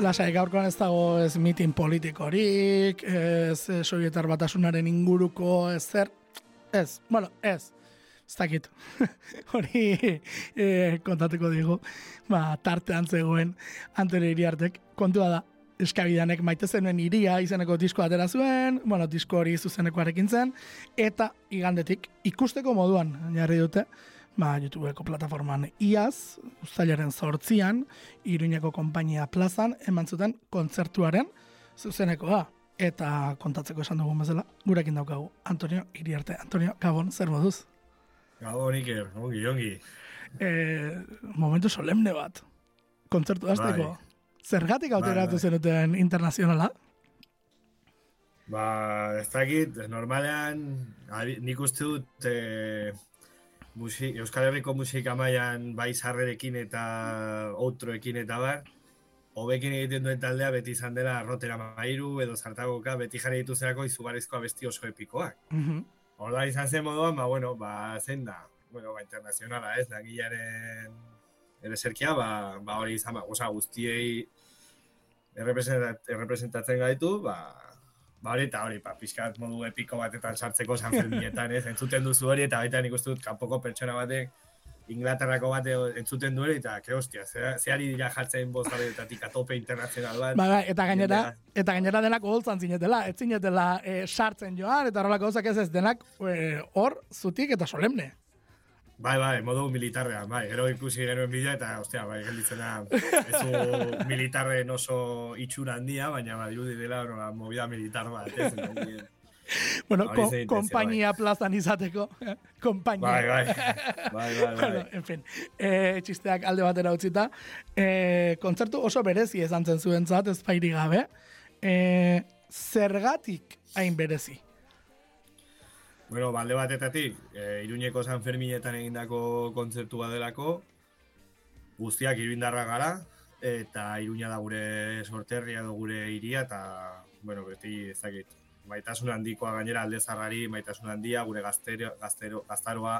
lasai gaurkoan ez dago ez mitin politikorik, ez eh, sovietar batasunaren inguruko ez zer, ez, bueno, ez, ez dakit, hori e, kontatuko digu, ba, tartean zegoen Antero Iriartek, kontua da, eskabidanek maite zenuen iria izeneko disko atera zuen, bueno, disko hori zuzenekoarekin zen, eta igandetik ikusteko moduan jarri dute, ba, YouTubeko plataforman iaz, ustailaren sortzian, Iruñeko konpainia plazan, eman zuten kontzertuaren zuzenekoa. Eta kontatzeko esan dugun bezala, gurekin daukagu, Antonio Iriarte. Antonio, Gabon, zer moduz? Gabon, Iker, ongi, ongi. E, momentu solemne bat, kontzertu hasteko. Bai. Zergatik auteratu bai, bai. zenuten internazionala? Ba, ez dakit, normalean, nik uste dut, e, musik, Euskal Herriko musika mailan bai sarrerekin eta outroekin eta bar, hobekin egiten duen taldea beti izan dela rotera mairu edo zartagoka beti jarri dituzerako izugarrizkoa besti oso epikoak. Mm -hmm. Orda izan zen moduan, ba, bueno, ba, zen da, bueno, ba, internazionala, ez, da, gilaren ere zerkia, ba, ba, hori izan, ba, oza, guztiei errepresentatzen gaitu, ba, Ba hori eta hori, pa, pixkat modu epiko batetan sartzeko San Ferminetan, ez? Entzuten duzu hori eta baita nik uste dut kanpoko pertsona batek Inglaterrako bate entzuten du eta ke hostia, ze ari dira jartzen boz garetatik atope internazional bat. Ba, eta gainera, eta gainera denak holtzan zinetela, ez zinetela e, sartzen joan, eta horrelako gauzak ez ez denak eh, hor, zutik eta solemne. Bai, bai, modu militarrean, bai. Gero ikusi genuen bidea eta, ostia, bai, gelditzena ez du militarren oso itxura handia, baina bai, dirudi dela, no, movida militar bat, ez, Bueno, ko, kompainia bai. plazan izateko. kompainia. Bai, bai. bai, bai, bai. Bueno, en fin, eh, txisteak alde batera utzita. Eh, kontzertu oso berezi esan zen zuen zat, ez gabe. Eh, zergatik hain berezi? Bueno, balde batetatik, e, Iruñeko San Ferminetan egindako kontzertu badelako, guztiak iruindarra gara, eta Iruña da gure sorterria edo gure iria, eta, bueno, beti ezakit, maitasun handikoa gainera alde zarrari, maitasun handia, gure gaztero, gaztero, gaztaroa,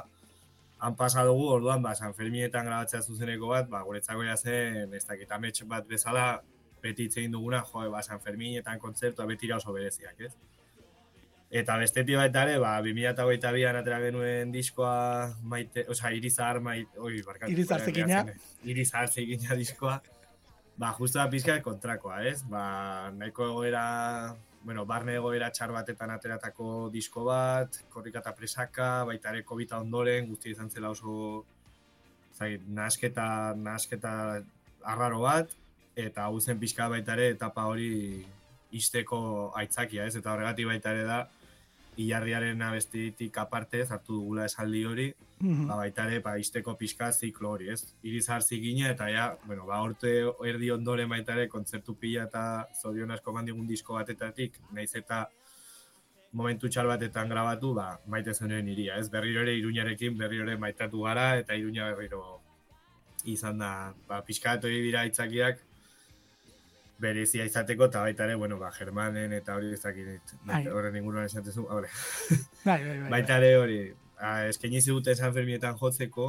han pasa dugu, orduan, ba, San Ferminetan grabatzea zuzeneko bat, ba, guretzako zen, ez dakit, ametx bat bezala, beti itzein duguna, jo, ba, San Ferminetan kontzertua beti oso bereziak, ez? Eta bestetik baita ere, ba, 2008an atera genuen diskoa, maite, oza, irizar, maite, oi, barkatu. Irizar zekina. Irizar zekina diskoa. Ba, justu da pizka kontrakoa, ez? Ba, nahiko egoera, bueno, barne egoera txar batetan ateratako disko bat, korrika presaka, baita ere covid ondoren, guzti izan zela oso, zai, nasketa, nasketa arraro bat, eta hau zen pizka baita ere etapa hori isteko aitzakia, ez? Eta horregatik baita ere da, ilarriaren abestitik aparte hartu dugula esaldi hori, mm -hmm. ba, baita ere, ba, izteko pixka ziklo hori, ez? Iriz hartzi gine, eta ja, bueno, ba, orte erdi ondoren baita ere, kontzertu pila eta zorion asko mandigun disko batetatik, naiz eta momentu txal batetan grabatu, ba, maite zenuen iria, ez? Berriro ere iruñarekin, berriro ere maitatu gara, eta iruña berriro izan da, ba, pixka dira itzakiak, berezia izateko eta baita ere, bueno, ba, Germanen eta hori ezakit, bai. horren inguruan esatezu, hori. Bai, bai, bai, baita ere hori, eskaini zigute San Fermietan jotzeko,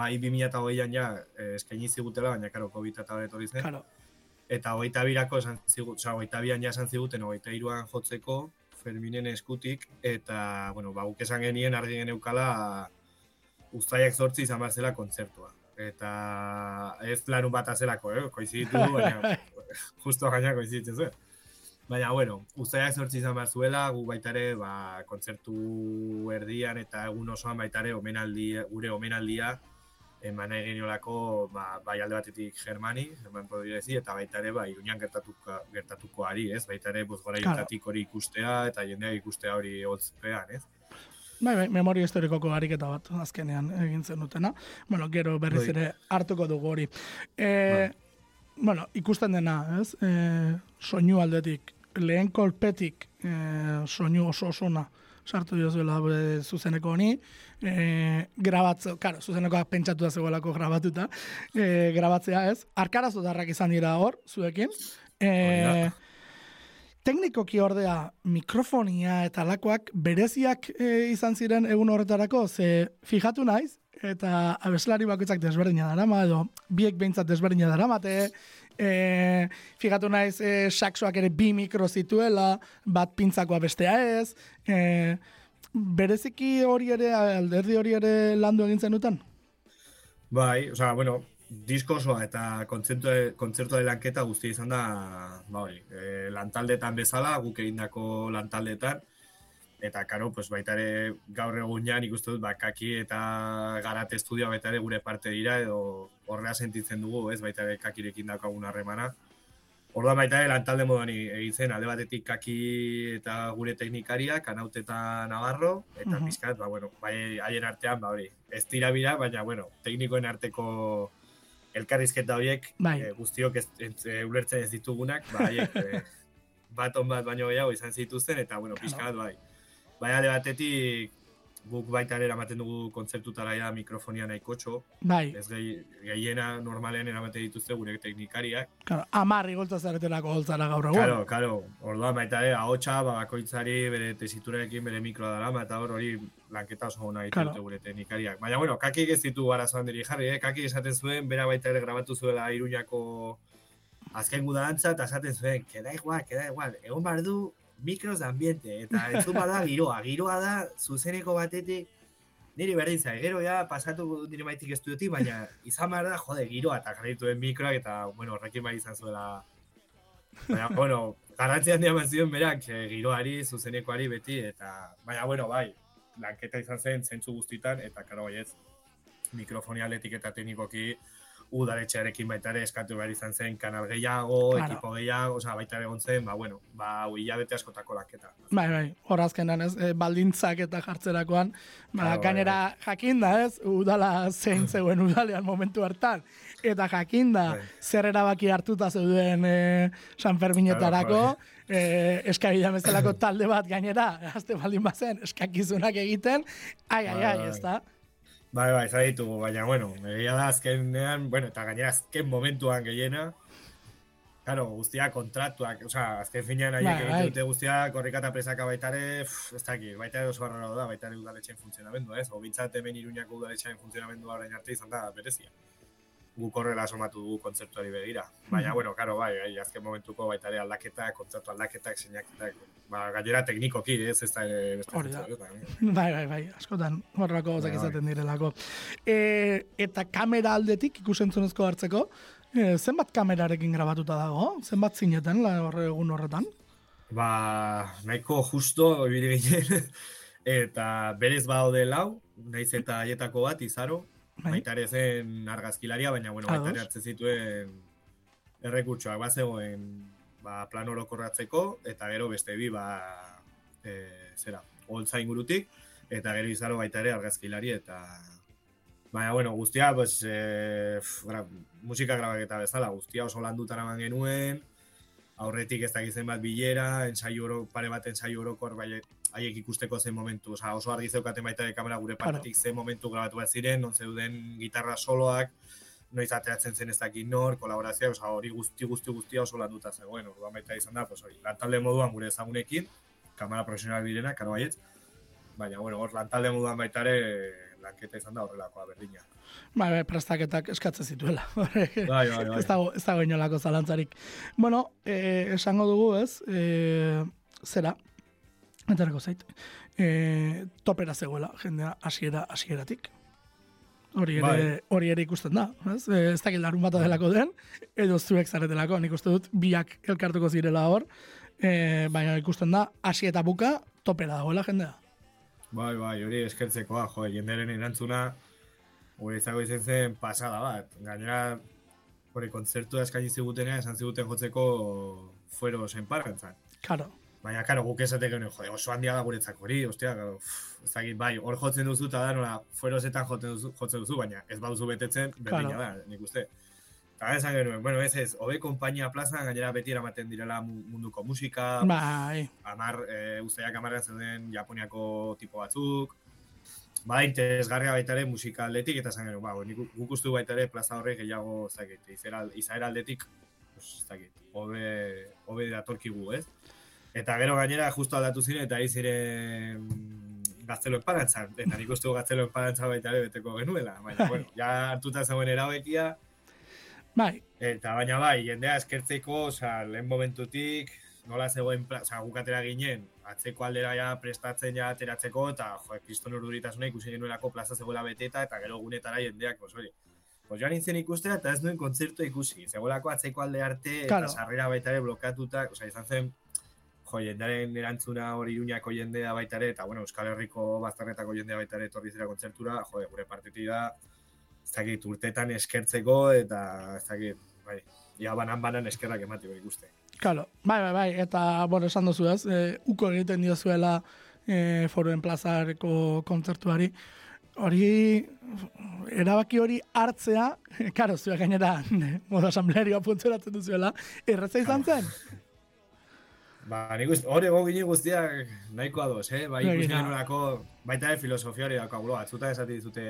bai 2008an ja eskaini zigutela, baina karo, COVID eta hori zen. Claro. Eta hogeita birako esan ziguten, oza, hogeita bian ja esan ziguten, hogeita iruan jotzeko, Ferminen eskutik, eta, bueno, ba, esan genien, argi geneukala, ustaiak zortzi izan zela kontzertua eta ez larun bat azelako, eh? koiziditu du, baina justo gaina koiziditzen zuen. Baina, bueno, ustaiak zortzi izan behar zuela, gu baitare, ba, kontzertu erdian eta egun osoan baitare omenaldi, gure omenaldia, eman nahi geniolako, ba, bai alde batetik Germani, German Podirezi, eta baitare, ba, iruñan gertatuko, gertatuko ari, ez? Baitare, bozgora claro. hori ikustea, eta jendeak ikustea hori holtzpean, ez? Bai, bai, memoria historikoko ariketa bat azkenean egin zen dutena. Bueno, gero berriz bai. ere hartuko dugu hori. E, bueno, ikusten dena, ez? E, soinu aldetik, lehen kolpetik e, soinu oso osona sartu dio zuela zuzeneko honi. E, grabatze, karo, zuzenekoak pentsatu da zegoelako grabatuta. E, grabatzea, ez? Arkarazo darrak izan dira hor, zuekin. E, teknikoki ordea mikrofonia eta lakoak bereziak e, izan ziren egun horretarako, ze fijatu naiz, eta abeslari bakoitzak desberdina dara, edo biek behintzat desberdina dara, mate, E, figatu naiz, e, saxoak ere bi mikro zituela, bat pintzakoa bestea ez. E, bereziki hori ere, alderdi hori ere landu egin zenuten? Bai, osea, bueno, diskosoa eta kontzertu kontzertu de lanketa guzti izan da, ba hori, e, lantaldetan bezala, guk egindako lantaldetan eta karo, pues baita ere gaur egunean ikusten dut bakaki eta garate estudioa baita ere gure parte dira edo horrea sentitzen dugu, ez baita ere kakirekin daukagun harremana. Orda baita ere lantalde moduan egin zen, alde batetik kaki eta gure teknikaria, kanaute eta navarro, eta uh -huh. ba, bueno, bai haien artean, ba hori, ez tira bira, baina, bueno, teknikoen arteko elkarrizketa horiek bai. e, guztiok ez, ez, e, ulertzen ez ditugunak, ba, haiek, e, bat on bat baino gehiago izan zituzten, eta, bueno, pizkat, bai. Bai, alde batetik, guk baita ere eramaten dugu kontzertutara ja mikrofonia nahiko txo. Bai. Ez gehi, gehiena normalean eramaten dituzte gure teknikariak. Claro, amarri goltza zaretelako goltzara gaur egun. Claro, claro. Orduan baita ere, ahotsa, ba, bakoitzari bere tesiturarekin bere mikroa dara, eta hor hori lanketa oso hona claro. gure teknikariak. Baina, bueno, kakik ez ditu arazoan diri jarri, eh? kakik esaten zuen, bera baita ere grabatu zuela iruñako azken gudalantza, eta esaten zuen, keda igual, keda igual, egon bar du, mikros ambiente, eta entzun da giroa, giroa da zuzeneko batetik, niri berdin zai, gero ja pasatu nire maitik estudiotik, baina izan behar da, jode, giroa, eta jarritu den mikroak, eta, bueno, horrekin bai izan zuela, baina, bueno, garrantzia handia zion berak, e, giroari, zuzenekoari beti, eta, baina, bueno, bai, lanketa izan zen, zentzu guztitan, eta, karo, bai ez, mikrofonia eta teknikoki, udaletxearekin baita ere eskatu behar izan zen kanal gehiago, claro. ekipo gehiago, oza, baita ere gontzen, ba, bueno, ba, hilabete askotako laketa. Bai, bai, horazkenan ez, e, baldintzak eta jartzerakoan, ba, claro, kanera bai, bai. jakinda ez, udala zein zeuen udalean momentu hartan, eta jakinda bai. zer erabaki hartuta zeuden e, San Ferminetarako, claro, bai. bezalako talde bat gainera, azte baldin bazen, eskakizunak egiten, ai, ai, ai, ez da. Bai, bai, zara ditugu, baina, bueno, egia da azkenean, bueno, eta gainera azken momentuan gehiena, Claro, guztia kontratuak, o sea, azken finean ahi bai, egiten bai. dute guztia korrikata presaka baitare, ez dakit, baitare oso barra da, baitare udaletxean funtzionamendu, ez? O bintzat hemen iruñako udaletxean funtzionamendu orain arte izan da, berezia guk horrela somatu dugu kontzertuari begira. Baina, mm. bueno, karo, bai, bai, azken momentuko baita ere aldaketak, kontzertu aldaketak, seinaketak, ba, gainera teknikoki, ez, ez da ere beste Bai, bai, bai, askotan, horrako bai, izaten bai. direlako. E, eta kamera aldetik, ikusentzunezko hartzeko, e, zenbat kamerarekin grabatuta dago? Zenbat zineten, la horre egun horretan? Ba, nahiko justo, ibili ginen, eta berez baude lau, naiz eta aietako bat, izaro, Bai. baita ere zen argazkilaria, baina bueno, baita ere hartzen zituen errekurtsoak bat zegoen ba, plan orokorratzeko, eta gero beste bi, ba, e, zera, holtza ingurutik, eta gero izaro baita ere argazkilari, eta baina, bueno, guztia, pues, e, gra, musika grabaketa bezala, guztia oso landutan eman genuen, aurretik ez dakizen bat bilera, ensaio oro, pare bat ensaio orokor, bai, haiek ikusteko zen momentu, oza, oso argi zeukaten baita de kamera gure partetik zen momentu grabatu bat ziren, non zeuden gitarra soloak, noiz ateratzen zen ez dakit nor, kolaborazioa, oza, hori guzti, guzti, guzti oso landuta zen, bueno, orduan baita izan da, pues, hori, lantalde moduan gure ezagunekin, kamera profesional birena, karo baietz, baina, bueno, hor, lantalde moduan baita ere, lanketa izan da horrelakoa berdina. Bai, bai, prestaketak eskatzen zituela. bai, bai, bai. Ez dago, ez dago inolako zalantzarik. Bueno, eh, esango dugu, ez, eh, zera, Entarako zait. E, topera zegoela, jendea hasiera hasieratik. Hori ere, bai. hori ere ikusten da, ez? E, ez dakit larun bat delako den, edo zuek zaretelako, nik uste dut, biak elkartuko zirela hor, e, baina ikusten da, hasi eta buka, topera dagoela jendea. Bai, bai, hori eskertzekoa, jo, jenderen erantzuna, hori ezago izan zen pasada bat. Gainera, hori kontzertu eskaini zigutenea, esan ziguten jotzeko fuero zen pargantzan. Claro. Baina, karo, guk esate genuen, jode, oso handia da guretzak hori, ostia, ez dakit, bai, hor jotzen duzu, eta da, nola, fuerozetan jotzen duzu, jotzen duzu, baina ez bauzu betetzen, berdina claro. da, nik uste. Eta esan genuen, bueno, ez ez, hobe kompainia plazan, gainera beti eramaten direla munduko musika, bai. amar, e, usteak amarrean zeuden Japoniako tipo batzuk, ba, interesgarria baita ere musika aldetik, eta esan genuen, ba, nik guk ustu baita ere plaza horrek gehiago, ez dakit, izaera aldetik, ez dakit, hobe, hobe datorkigu, ez? Eta gero gainera justo aldatu ziren eta ari ziren gaztelo enparantzan. Eta nik uste gaztelo enparantzan baita ere beteko genuela. Baina, bueno, ja hartuta zauen erabekia. Bai, Eta baina bai, jendea eskertzeko, osea, lehen momentutik, nola zegoen, pla- osea, guk atera ginen, atzeko aldera ja prestatzen ja ateratzeko, eta jo, kriston urduritasuna ikusi genuelako plaza zegoela beteta, eta gero gunetara jendeak, pues, hori, pues joan nintzen ikustera, eta ez nuen kontzertu ikusi, zegoelako atzeko alde arte, Claro. eta sarrera baita ere blokatuta, osea, izan zen, jo, jendearen erantzuna hori iruñako jendea baita ere, eta bueno, Euskal Herriko bazterretako jendea baita ere etorri zera kontzertura, jo, gure partetik da, ez dakit, urtetan eskertzeko, eta ez dakit, bai, ia banan-banan eskerrak ematiko ikuste. Claro, bai, bai, bai, eta, bueno, esan duzu ez, e, uko egiten diozuela e, foruen plazareko kontzertuari, hori, erabaki hori hartzea, karo, zuek gainera, moda asambleario apuntzeratzen duzuela, erreza izan zen? Ba, nik uste, hori ego gini guztiak nahiko ados, eh? Ba, ikusi Begira. genuelako, baita ere filosofia hori daukagulo, atzuta esati dizute,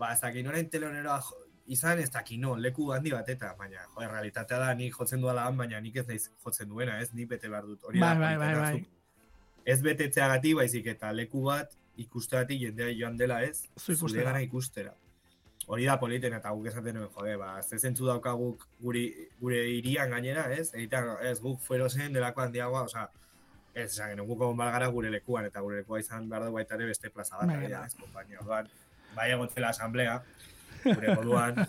ba, ez dakit, noren teleonera jo- izan ez dakit, no, leku handi bateta, baina, jo, realitatea da, nik jotzen duela han, baina nik ez naiz jotzen duena, ez, nik bete behar dut. Hori da, Bai, bai, bai, bai. Ez betetzeagatik, baizik eta leku bat ikusteagatik jendea joan dela, ez, zure gana ikustera. Hori da politen eta guk esaten nuen, jode, ba, ze zentzu daukaguk guri, gure irian gainera, ez? Egitea, ez, guk fuero zen delako handiagoa, osea, ez, esan genuen, guk egon gure lekuan, eta gure lekua izan behar dugu baita ere beste plaza bat, Bai, bai. ez, kompainia. Orduan, bai egotzela asamblea, gure moduan,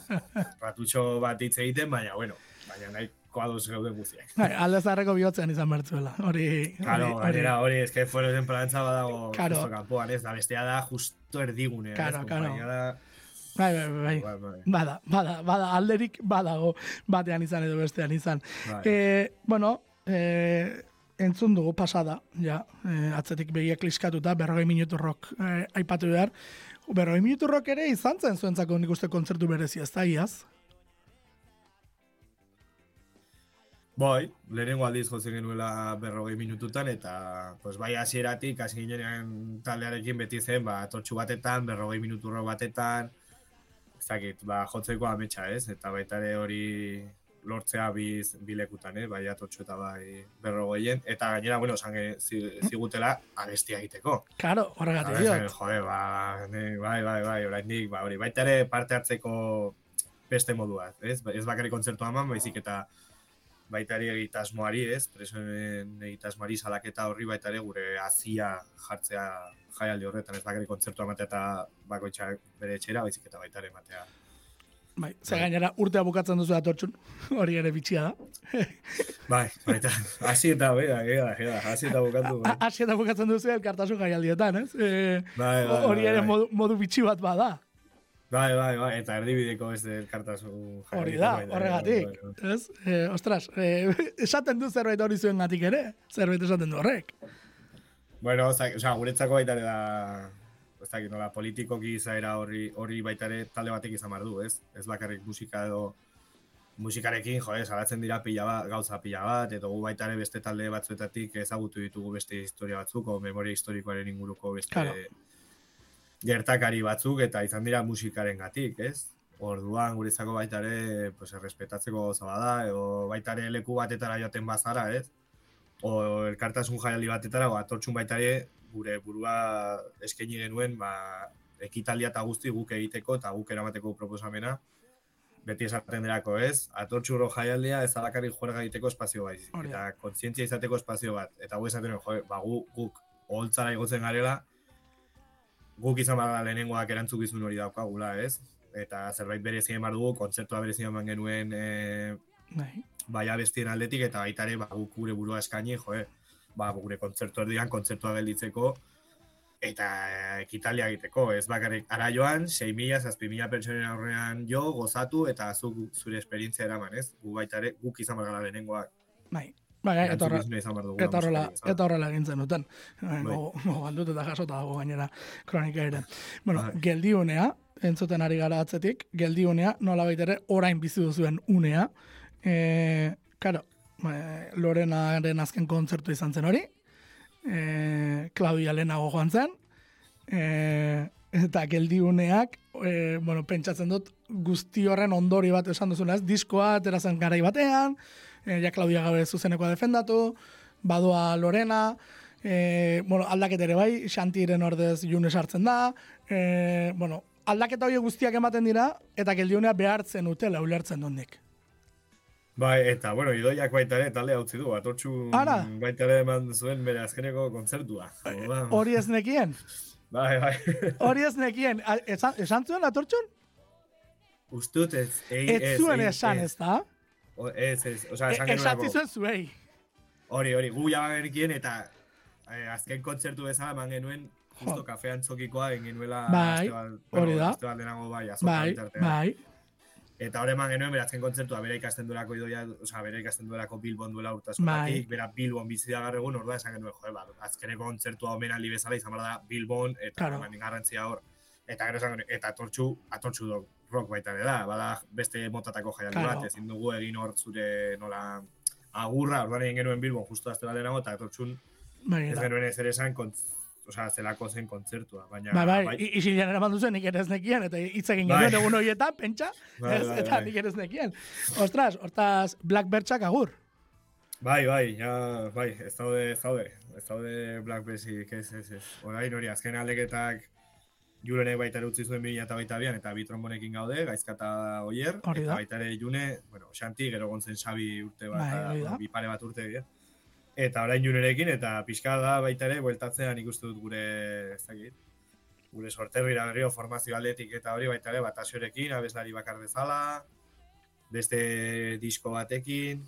ratutxo bat hitz egiten, baina, bueno, baina nahiko ados gauden guztiak. Bai, alde zarreko bihotzean izan bertzuela, hori... Claro, gainera, hori, ez que fuero zen plantza badago Claro. kanpoan, ez, da bestea da justo erdigunean, Claro, claro. Bai, bai, bai, bai. bai, bai, Bada, bada, bada, alderik badago batean izan edo bestean izan. bai. E, bueno, e, entzun dugu pasada, ja, e, atzetik begiak kliskatuta, berrogei minutu rock e, aipatu behar. Berrogei minutu rock ere izan zen zuentzako nik uste kontzertu berezi, ez da, iaz? Bai, lehenengo aldiz jotzen genuela berrogei minututan, eta pues, bai hasieratik hasi ginenean taldearekin beti zen, ba, tortxu batetan, berrogei minuturro batetan, ez dakit, ba, jotzeko ametsa ez, eta baita ere hori lortzea biz bilekutan, eh? bai atortxu eta bai berrogeien, eta gainera, bueno, esan zigutela abestia egiteko. Claro, horregatik diot. Jode, ba, bai, bai, bai, oraindik, ba, hori, baita ere parte hartzeko beste moduaz, ez? Ba- Ez bakarrik kontzertu eman, baizik eta baita ere egitasmoari, ez? Presoen egitasmoari salaketa horri baita ere gure hazia jartzea jaialdi horretan, ez bakarrik kontzertu ematea eta bakoitzak bere etxera, baizik eta baita ere ematea. Bai, ze gainera urtea bukatzen duzu atortxun, hori ere bitxia da. Bai, baita, hasi eta bera, gera, gera, hasi eta bukatu. Bai, Hasi eta bukatzen duzu elkartasun jaialdietan, ez? E, bai, bai, hori ere bai. modu, modu bitxi bat bada. bai, bai, bai, eta erdibideko beste elkartasun Hori jaialdietan da, baita ere, horregatik, bai, bai. ez? E, ostras, e, esaten du zerbait hori zuen gatik ere, zerbait esaten du horrek. Bueno, oza, oza, guretzako baita da, ez dakit nola, politikoki izaera horri, horri baita ere talde batek izan behar du, ez? Ez bakarrik musika edo musikarekin, jo, salatzen dira pila bat, gauza pila bat, eta gu baita ere beste talde batzuetatik ezagutu ditugu beste historia batzuk, o memoria historikoaren inguruko beste Claro. gertakari batzuk, eta izan dira musikaren gatik, ez? Orduan, guretzako baita ere, pues, errespetatzeko gauza bada, edo baita ere leku batetara joaten bazara, ez? o elkartasun jaialdi batetara, ba, atortxun baita ere, gure burua eskaini genuen, ba, ekitaldia eta guzti guk egiteko eta guk eramateko proposamena, beti esaten derako, ez? Atortxurro jaialdia ez alakarrik juerga egiteko espazio baiz. Eta kontzientzia izateko espazio bat. Eta gu esaten, jo, ba, gu, guk oholtzara igotzen garela, guk izan bada lehenengoak erantzukizun hori daukagula, ez? Eta zerbait berezien bar dugu, kontzertua berezien eman genuen e, Bai. abestien aldetik eta baita ere ba, guk gure burua eskaini, jo, eh, ba, gure kontzertu erdian kontzertua gelditzeko eta ekitalia egiteko, ez bakarrik ara joan, 6.000, 7.000 pertsonen aurrean jo, gozatu eta zuk zure esperientzia eraman, ez? Gu baita ere, guk izan behar gara lehenengoak. Bai. Bai, eta dugu. eta horrela, eta horrela egin zenuten. Bai. Gogaldut eta jasota dago gainera kronika ere. Bueno, Bai. geldiunea, entzuten ari gara atzetik, geldiunea, nola ere, orain bizi duzuen unea. E, karo, e, Lorenaren azken kontzertu izan zen hori, e, Claudia lehenago joan zen, e, eta geldiuneak, e, bueno, pentsatzen dut, guzti horren ondori bat esan duzuna, ez? Diskoa atera zen garai batean, e, ja Claudia gabe zuzenekoa defendatu, badoa Lorena, e, bueno, aldaket ere bai, Xantiren ordez June sartzen da, e, bueno, aldaketa horiek guztiak ematen dira, eta geldiunea behartzen utela ulertzen dundik. Bai, eta, bueno, idoiak baita ere talde hau du, atortxu Ara? baita ere eman zuen bere azkeneko kontzertua. Orduan, Hori ez nekien? Bai, bai. Hori ez nekien? A- Esan, esan zuen atortxun? Ustut ez, ei, Ez zuen esan, ez da? Ez, ez, oza, E- esan Esatzi genuelako. zuen zuei. Hori, hori, gu jaba genikien eta eh, azken kontzertu bezala eman genuen justo kafean txokikoa genuela Bai, hori da. aste bat lehenago bai, azoka Bai, bai. Eta hori eman genuen, bere azken kontzertua, bere ikasten duelako idoia, oza, bere ikasten duelako Bilbon duela urtasonatik, Bai. bera Bilbon bizi da gaur egun, orda esan genuen, joe, ba, azkeneko kontzertua omenaldi bezala izan da Bilbon, eta Claro. garrantzia hor. Eta gero esan genuen, eta atortxu, atortxu do, rock baita da, bada beste motatako jaialdi Claro. bat, ezin dugu egin hor zure nola agurra, orduan egin genuen Bilbon, justu azte bat eta atortxun Bai, ez genuen ez ere esan, kontz, Osa, zelako zen kontzertua, baina... Bai, bai, i- isilean eraman duzen, nik ere ez nekien, eta hitz egin Bai. genuen egun horietan, pentsa, Bai, ez, bai, eta bai. nik ere ez nekien. Ostras, hortaz, Black Bertxak agur. Bai, bai, ja, bai, ez daude, ez daude, ez daude Black Basic, ez, ez, ez. Orain hori, azken aldeketak Julenek baita ere utzi zuen 2022an eta bi trombonekin gaude, gaizkata oier, eta baita ere June, bueno, Xanti, gero gontzen Xabi urte bat, Bai, bi pare bat urte dira. Eta orain Junerekin, eta pixka da baita ere, bueltatzean ikustu dut gure, ez dakit, gure sorterrira berrio formazio aldetik eta hori baita ere, batasiorekin, abeslari bakar bezala, beste disko batekin,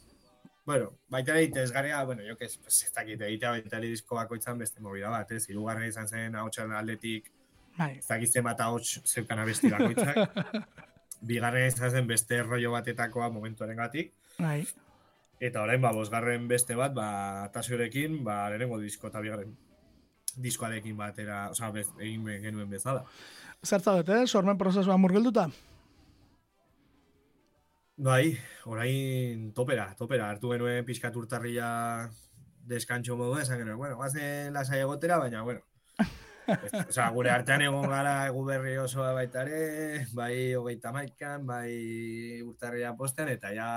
Bueno, baita ere interesgarria, bueno, jo que pues, ez dakit, egitea baita ere disko bakoitzan beste movida bat, ez? Hirugarren izan zen ahotsan aldetik, Bai, ez dakit zenbat ahots zeukan abesti bakoitzak. Bigarren izan zen beste rollo batetakoa momentuaren gatik. bai. Eta orain, ba, bosgarren beste bat, ba, tasiorekin, ba, lehenengo disko eta bigarren diskoarekin batera, osea, bez, egin genuen bezala. Zertza dut, eh? Sormen prozesua murgilduta? Bai, orain topera, topera, hartu genuen pixkat urtarria deskantxo modu, esan genuen, bueno, guazen lasai egotera, baina, bueno. Osea, gure artean egon gara egu berri osoa baita ere, bai hogeita maikan, bai urtarria postean, eta ja,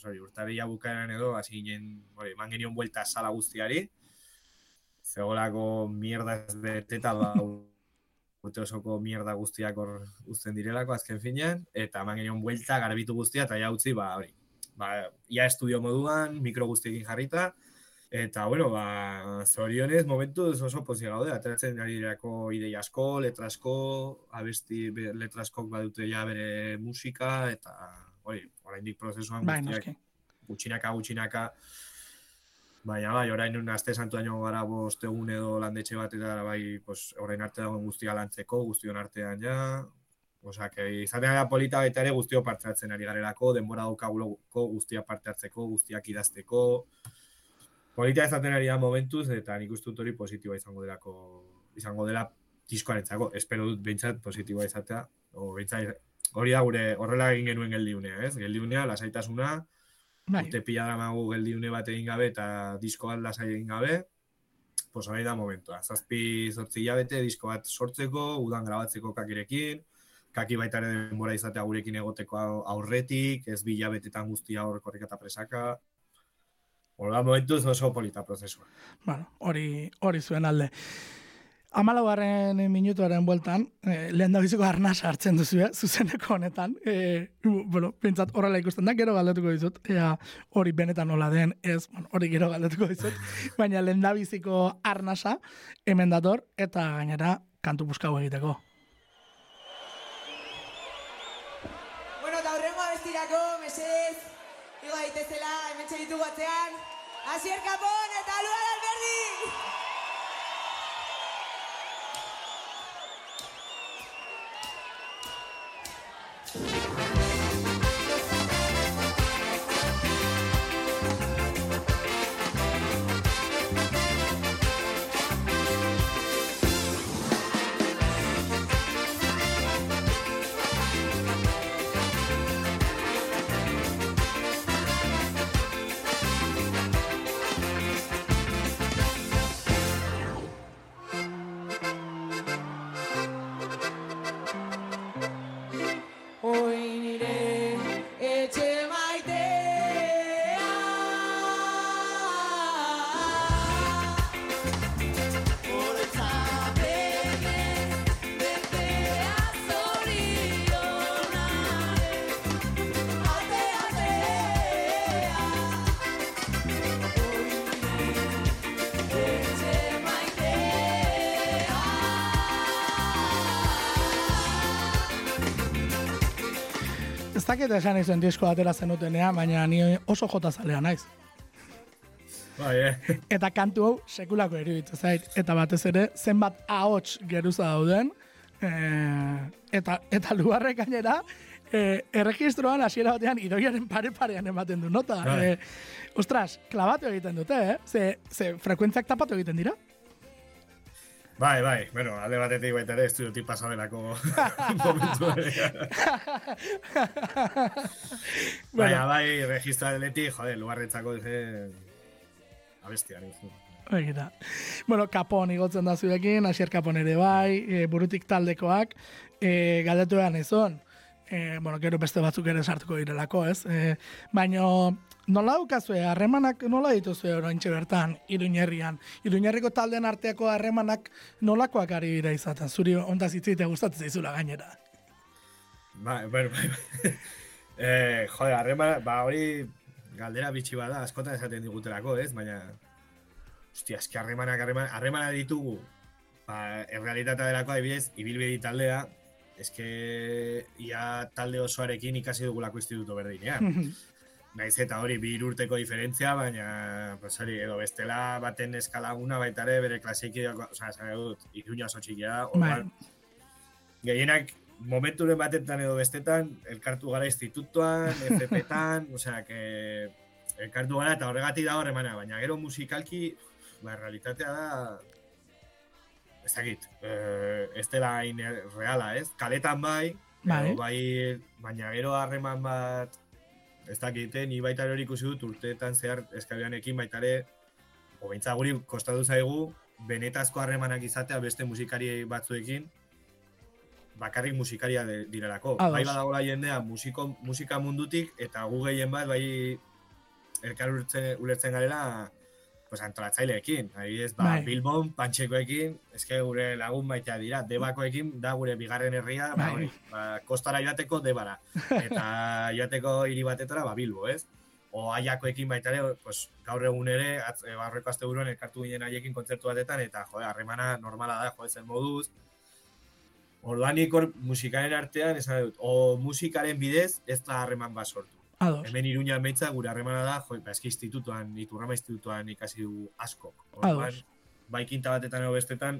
pues hori, urtarria bukaeran edo, hasi ginen, hori, eman genion buelta sala guztiari, zegoelako mierda ez beteta, ba, urte osoko mierda guztiak hor uzten direlako azken finean, eta eman genion buelta garbitu guztia, eta ja utzi, ba, hori, ba, ia estudio moduan, mikro guztiekin jarrita, eta, bueno, ba, zorionez, momentuz oso pozik gaude, ateratzen ari dirako idei asko, letra asko, abesti, be- letra askok badute ja bere musika, eta, hori, oraindik prozesuan Bai, guztiak gutxinaka, gutxinaka, Baina bai, orain aste santu aino gara bost egun edo landetxe bat eta bai, pues, orain arte dagoen guztia lantzeko, guztion artean ja. Osa, que izaten gara polita baita ere guztio parte hartzen ari garelako, denbora daukaguloko guztia parte hartzeko, guztiak idazteko. Polita izaten ari da momentuz, eta nik uste dut hori positiboa izango delako, izango dela diskoarentzako. Espero dut behintzat positiboa izatea, o behintzat, hori da gure horrela egin genuen geldiunea, ez? Geldiunea, lasaitasuna, Bai, urte pila daramagu geldiune bat egin gabe eta disko bat lasai egin gabe, pues hori da momentua. Zazpi zortzi hilabete disko bat sortzeko, udan grabatzeko kakirekin, kaki baita ere denbora izatea gurekin egoteko au- aurretik, ez bi hilabetetan guztia hor korrika eta presaka. Hora momentuz oso polita prozesua. bueno, hori, hori zuen alde. Amalaugarren minutuaren bueltan, eh, lehen da biziko arnasa hartzen duzu, eh, zuzeneko honetan. Eh, bueno, pintzat horrela ikusten da, gero galdetuko dizut. Ea hori benetan nola den, ez, bueno, hori gero galdetuko dizut. Baina lehen da biziko arnasa hemen dator, eta gainera kantu buskau egiteko. Bueno, eta horrengo abestirako, mesedez, igo daitezela, hemen txeditu batzean, Asier Capon eta Luan Alberdi! Dakit esan izan disko atera zenutenea, baina ni oso jota zalea naiz. Bai, eh? Eta kantu hau sekulako iruditzen zait. Eta batez ere, zenbat ahots geruza dauden, e, eta, eta lugarrek gainera, e, erregistroan hasiera batean idoiaren pare-parean ematen du nota. Bai. E, ostras, klabatu egiten dute, eh? Ze, ze frekuentziak tapatu egiten dira. Bai, bai, bueno, alde batetik baita ere estudiotik pasadelako momentu ere. Baina, bai, registra deletik, jode, lugarretzako dice... Abestia. Egira. Bueno, kapon igotzen da zuekin, asier kapon ere bai, e, burutik taldekoak, e, galdetu egan ezon. E, bueno, gero beste batzuk ere sartuko direlako, ez? E, Baina, nola daukazue, harremanak nola dituzue oraintxe bertan, iruñerrian? Iruñerriko taldean arteako harremanak nolakoak ari dira izaten? Zuri ondaz itzite gustatzen zaizula gainera. Bai, bai, bai. eh, jode, harreman, ba, hori galdera bitxi bada, askotan esaten digutelako, ez? Baina, hostia, eski harremanak, harremanak ditugu, ba, errealitatea delako adibidez, ibilbedi taldea, eske ia talde osoarekin ikasi dugulako instituto berdinean. Naiz eta hori bi urteko diferentzia, baina pues hori edo bestela baten eskalaguna baita ere bere klasiki, osea, esan dut, iruña oso txikia da, Bai. orduan, gehienak momenturen batetan edo bestetan elkartu gara institutuan, FP-tan, osea, que elkartu gara eta horregatik da horremana, baina gero musikalki, ba, realitatea da, ez dakit, eh, ez dela hain reala, ez? Kaletan bai, Bai. bai, baina gero harreman bat, ez dakit, eh, ni baita hori ikusi dut urteetan zehar eskabianekin baita ere, obeintza guri kostatu zaigu, benetazko harremanak izatea beste musikari batzuekin, bakarrik musikaria de, direlako. Ados. Bai badagola jendea musiko, musika mundutik, eta gu gehien bat, bai elkar ulertzen, ulertzen garela, pues antolatzaileekin. Adibidez, ba, Bai. Bilbon, Pantxekoekin, eske gure lagun baita dira, Debakoekin, da gure bigarren herria, ba, Bai. hori, ba, kostara joateko Debara. Eta joateko hiri batetara, ba, Bilbo, ez? O aiakoekin baita ere, pues, gaur egun ere, atz, e, barreko aste buruan elkartu ginen haiekin kontzertu batetan, eta, jode, harremana normala da, jode, zen moduz. Orduan nik hor musikaren artean, esan dut, o musikaren bidez, ez da harreman bat sortu. Ados. Hemen iruñan beitza, gure harremana da, jo, ba, eski institutuan, iturrama institutuan ikasi du asko. Ados. bai kinta batetan edo bestetan,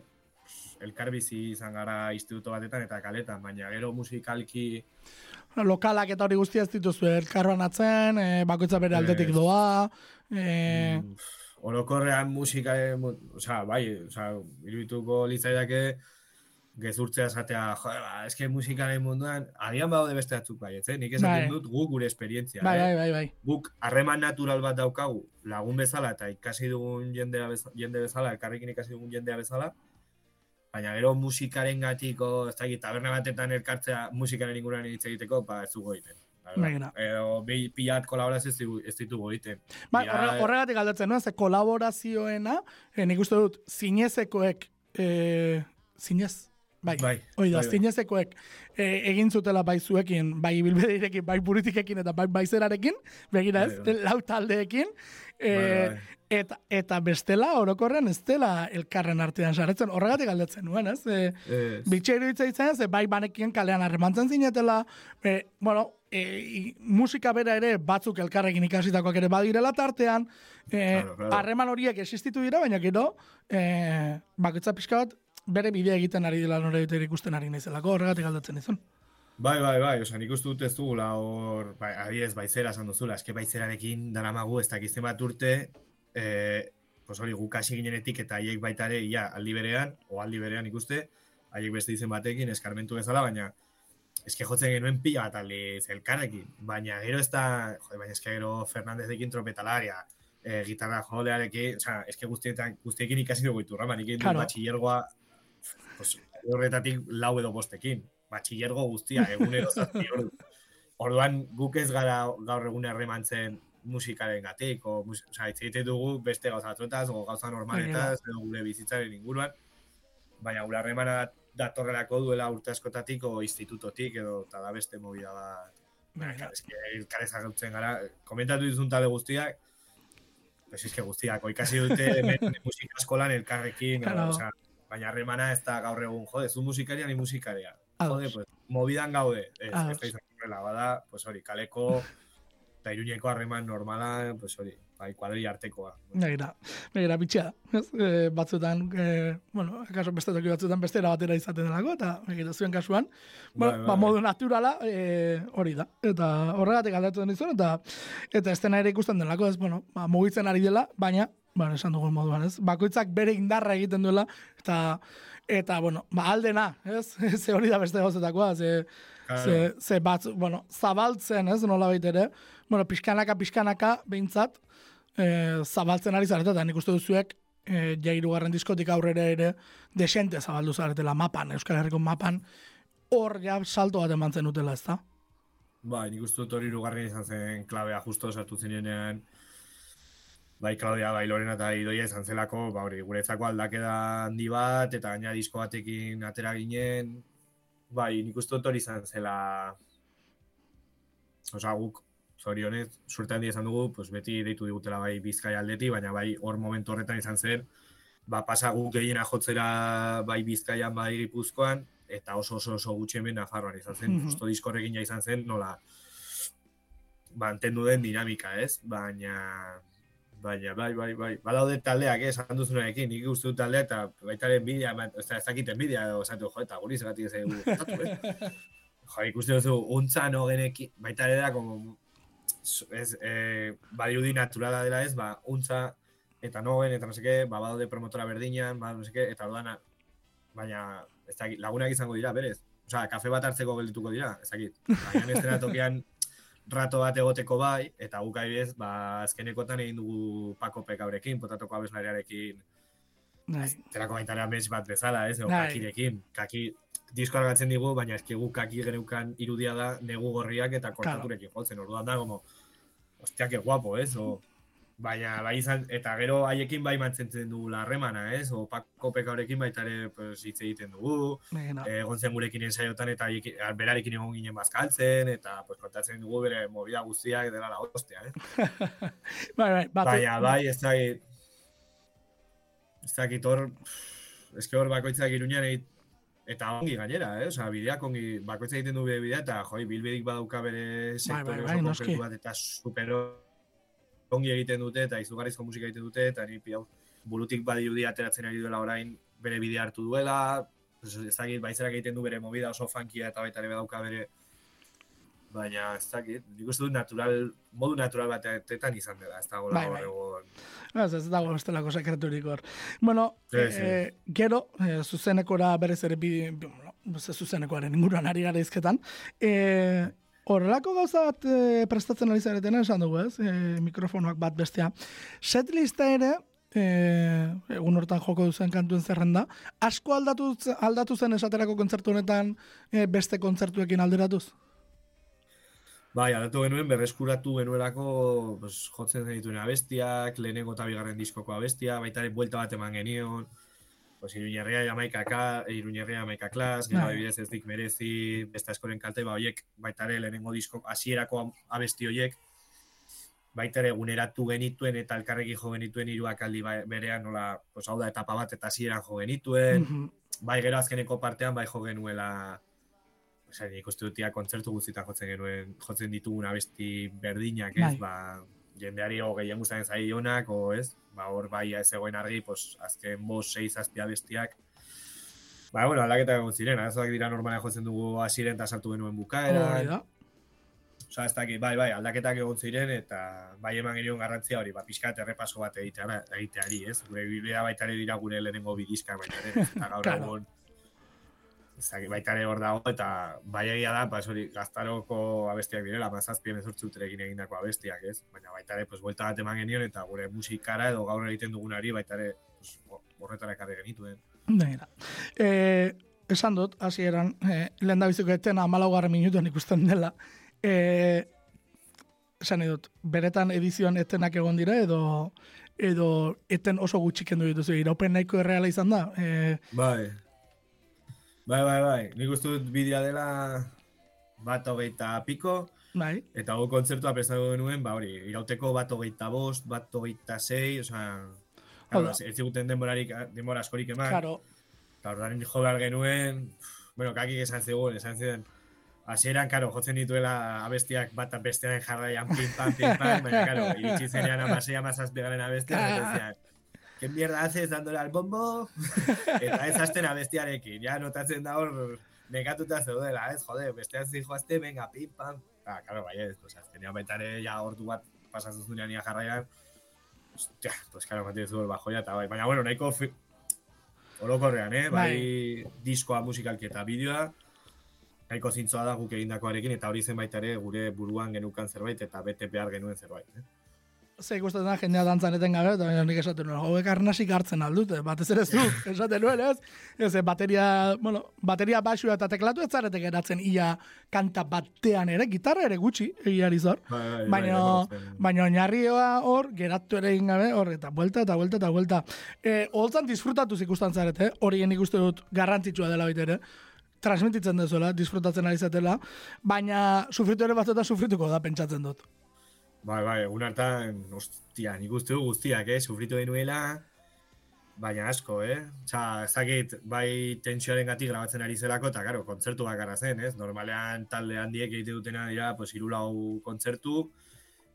elkarbizi izan gara instituto batetan eta kaletan, baina gero musikalki, Lokalak eta hori guztia ez dituzu elkarbanatzen, e, bakoitza bere aldetik doa, e, mm, orokorrean musika, osea, bai, osea, irudituko litzaidake, gezurtzea esatea, jo, ba, eske musikaren munduan, agian badaude beste batzuk bai, ez, eh? nik esaten Bai. dut gu gure esperientzia, bai, eh? bai, bai, bai. guk harreman natural bat daukagu lagun bezala eta ikasi dugun jendea bezala, jende bezala, elkarrekin ikasi dugun jendea bezala, baina gero musikaren gatiko, ez dakit, taberna batetan elkartzea musikaren inguruan hitz egiteko, ba ez dugu egiten. Begira. Edo bi pilat kolaborazio ez, ditugu egiten. Bai, horre- horregatik aldatzen, no? Ze kolaborazioena, eh, nik uste dut, zinezekoek, eh, zinez, bai, Bai, hoi da, bai, eh, egin zutela bai zuekin, bai bilbedirekin, bai buritikekin eta bai baizerarekin, begira ez, Bai, bai. lau taldeekin, eh, bai. Eta, eta bestela, orokorren ez dela elkarren artean sarretzen, horregatik aldatzen nuen, ez? E, Ez. Bitxe iruditza izan, ze bai banekien kalean harremantzen zinetela, e, bueno, e, musika bera ere batzuk elkarrekin ikasitakoak ere badirela tartean, e, Claro, claro. harreman horiek existitu dira, baina gero, e, bakoitza pixka bat, bere bidea egiten ari dela nore dut ikusten ari naizelako, horregatik aldatzen izan. Bai, bai, bai, oza, nik dut ez dugula hor, bai, adiez, baizera esan duzula, eske baizerarekin daramagu ez dakizten bat urte, e, pues hori guk hasi ginenetik eta haiek baita ere, ia, aldi berean, o aldi berean ikuste, haiek beste izen batekin, eskarmentu bezala, baina eske jotzen genuen pila bat aldiz elkarrekin, baina gero ez da, jode, baina eske gero Fernandezekin tropetalaria, e, gitarra jolearekin, oza, eske guztietan, guztiekin ikasi dugu iturrama, nik egin Claro. claro. batxillergoa, pues, horretatik lau edo bostekin, batxillergo guztia, egunero zazpi ordu. Orduan guk ez gara gaur egun harremantzen musikaren gatik, o, mus, oza, hitz egiten dugu beste gauza batzuetaz, o gauza normaletaz, edo gure bizitzaren inguruan, baina gure harremana datorrelako duela urte askotatik o institutotik edo eta da beste movida bat. Begira. Eske elkar ezagutzen gara, komentatu dizun talde guztiak, pues eske guztiak, ikasi dute musika eskolan elkarrekin, Claro. o sea, baina harremana ez da gaur egun, jode, zu musikaria ni musikaria. Jode, pues, mobidan gaude. Ez, ez da bada, pues hori, kaleko, eta iruñeko harreman normala, pues hori, bai, kuadri artekoa. Begira, begira, bitxea. Ez? E, batzutan, e, bueno, akaso beste toki batzutan bestera batera izaten delako, eta begira, zuen kasuan, Bai, bueno, bai, ba, bai. modu naturala e, hori da. Eta horregatik aldatu den izan, eta eta ez dena ere ikusten delako, ez, bueno, ba, mugitzen ari dela, baina, bueno, esan dugun moduan, ez, bakoitzak bere indarra egiten duela, eta eta, bueno, ba, aldena, ez, ze hori da beste gauzetakoa, ze. Ze, ze bat, bueno, zabaltzen, ez, nola ere, bueno, pixkanaka, pixkanaka, behintzat, e, zabaltzen ari zarete, eta nik uste duzuek, e, ja hirugarren diskotik aurrera ere, desente zabaldu zaretela mapan, Euskal Herriko mapan, hor ja salto bat eman zen utela, ez da? Bai, nik uste dut hori irugarren izan zen klabea justo sartu zinenean, bai Claudia, bai Lorena eta Idoia izan zelako, ba hori, guretzako aldakeda handi bat, eta gaina disko batekin atera ginen, bai, nik uste hori izan zela, osea, guk, zorionez, suerte handi izan dugu, pues beti deitu digutela bai Bizkaia aldeti, baina bai hor momentu horretan izan zen, ba pasa guk gehiena jotzera bai Bizkaian, bai Gipuzkoan, eta oso oso oso gutxi hemen Nafarroan izan zen, Mhm. justo diskorrekin ja izan zen, nola, mantendu den dinamika, ez? Baina, baina, bai, bai, bai, badaude taldeak, ez, esan duzunarekin, nik uste dut taldeak, eta baita ere enbidia, ba, ez da, ez dakit enbidia, edo, esatu, jo, eta guri zeratik ez dugu ez? Jo, ikuste duzu, untza no genekin, baita ere da, como, ez, eh, badirudi naturala dela ez, ba, untza, eta nogen, eta no seke, ba, badaude promotora berdinan, ba, no seke, eta orduan, baina, ez dakit, lagunak izango dira, berez? Osea, kafe bat hartzeko geldituko dira, ez dakit. Baina ez tokian rato bat egoteko bai, eta guk adibidez, ba, azkenekotan egin dugu Paco Pekabrekin, potatoko abeslariarekin, Bai. zerako baitara mes bat bezala, ez, edo Bai. kakirekin. Kaki, disko argatzen digu, baina eski guk kaki geneukan irudia da negu gorriak eta kortaturekin jotzen. Orduan da, como, ostia, que guapo, ez? O, baina, bai izan, eta gero haiekin bai mantzentzen dugu larremana, ez? O, Paco Pekabrekin baita ere pues, hitz egiten dugu, Begira. eh, egon zen gurekin ensaiotan eta haiekin- berarekin egon ginen bazkaltzen, eta pues, kontatzen dugu bere movida guztiak dela la hostia, eh? Bai, bai, bat, Baina, bai, ez dakit, ez dakit hor, eske hor bakoitzak iruñan egit, eta ongi gainera, eh? Osa, bideak ongi, bakoitzak egiten du bidea, eta joi, bilbedik badauka bere sektore bai, oso noski. konkretu bat, eta super ongi egiten dute, eta izugarrizko musika egiten dute, eta ni piau, burutik badirudi ateratzen ari duela orain bere bidea hartu duela, pues, ez dakit, baizerak egiten du bere movida oso funkia eta baita ere badauka bere baina ez dakit, nik uste dut natural, modu natural batetan izan dela, ez dago Bai, bai. Ez, ez dago bestelako sekreturik hor. Bueno, sí. eh, gero, eh, zuzenekora berez ere bi, bueno, ze zuzenekoaren inguruan ari gara izketan. Eh, horrelako gauza bat eh, prestatzen ari zaretena esan dugu, ez? Eh, mikrofonoak bat bestea. Setlista ere, eh, egun hortan joko duzen kantuen zerrenda, asko aldatu, aldatu zen esaterako kontzertu honetan eh, beste kontzertuekin alderatuz? Bai, aldatu genuen, berreskuratu genuelako pues, jotzen zenituen abestiak, lehenengo eta bigarren diskoko abestia, baita ere buelta bat eman genion, pues, Iruñerria jamaikaka, Iruñerria jamaika klas, gero adibidez ez dik merezi, besta eskoren kalte, ba, oiek, baita ere lehenengo disko, hasierako abesti oiek, baita ere eguneratu genituen eta elkarrekin jo genituen hiruak aldi ba- berean, nola, pues, hau da etapa bat eta hasieran jo genituen, Mhm. bai gero azkeneko partean bai jo genuela Osea, nik uste dut ia kontzertu guztietan jotzen genuen, jotzen ditugun abesti berdinak, ez, Bai. ba, jendeari o gehien gustatzen zaionak, o ez, ba, hor bai ez egoen argi, pues, azken bos, sei, zazpi abestiak, Ba, bueno, aldaketak egon ziren, arazoak dira normala jotzen dugu hasiren eta sartu genuen Hori bukaeran. da. Osa, ez dakit, bai, bai, aldaketak egon ziren, eta bai eman genion garrantzia hori, ba, pixka eta errepaso bat egiteari, ez? Gure bidea baita dira gure lehenengo bidizka baita ere, eta gaur Claro. egun, ez baita ere hor dago, eta bai egia da, pues hori, gaztaroko abestiak direla, mazazpien ezortzu utrekin egindako abestiak, ez? Baina baita ere, pues, buelta bat eman genion, eta gure musikara edo gaur egiten dugunari, baita ere, pues, horretara ekarri genituen. Begira. Eh, esan dut, hasieran, eh, lehen da biziko etena amalaugarren minutuan ikusten dela. Eh, esan nahi dut, beretan edizioan etenak egon dira, edo edo eten oso gutxi kendu dituzu, iraupen nahiko erreala izan da. Eh, Bai. Bai, bai, bai. Nik uste dut bidea dela bat hogeita piko, bai, eta hau kontzertua prestatu genuen, ba hori, irauteko bat hogeita bost, bat hogeita osea, Hau claro, ez ziguten denborarik, denbora askorik eman, claro, eta orduan jo behar genuen, bueno, kakik esan zigun, esan ziren, Hasieran, karo, jotzen dituela abestiak bat bestearen jarraian pin pam, pin pam, baina, karo, iritsi zenean amasei amazazpigaren abestiak, eta ¿qué mierda haces dándole al bombo? eta ez hasten abestiarekin, ja, notatzen da hor, nekatuta zeudela, ez, jode, bestean zijoazte, venga, pin pam. Ah, karo, bai ez, pues, azkenean baitare, ja, ordu bat pasatzen zunean ia jarraian, Hostia, pues claro, mati zu bajoia eta bai. Baina, bueno, nahiko fi... orokorrean, eh? Bai, Bai. diskoa musikalki eta bideoa, nahiko zintzoa da guk egindakoarekin, eta hori zen baita ere gure buruan genukan zerbait, eta bete behar genuen zerbait. Eh? Ze ikusten da jendea dantzan eten gabe, eta baina nik esaten nuen, hauek arnasik hartzen aldute, batez ere zu, esaten nuen, ez? Ez, eh, bateria, bueno, bateria basua eta teklatu ez zarete geratzen ia kanta batean ere, gitarra ere gutxi, egiari zor. Bai, bai, Baina, bai, bai, baina oinarrioa hor, geratu ere egin gabe, hor, eta vuelta, eta vuelta, eta vuelta. E, holtzan disfrutatu ikusten zarete, hori nik uste dut garrantzitsua dela baita ere, transmititzen dezuela, disfrutatzen ari zatela, baina sufritu ere batzuetan sufrituko da, pentsatzen dut. Bai, bai, egun hartan, ostia, nik uste du guztiak, eh? Sufritu denuela, baina asko, eh? Txa, ez dakit, bai tensioaren gati grabatzen ari zelako, eta, karo, kontzertu bakarra zen, ez? Normalean talde handiek egite dutena dira, pues, irulau kontzertu,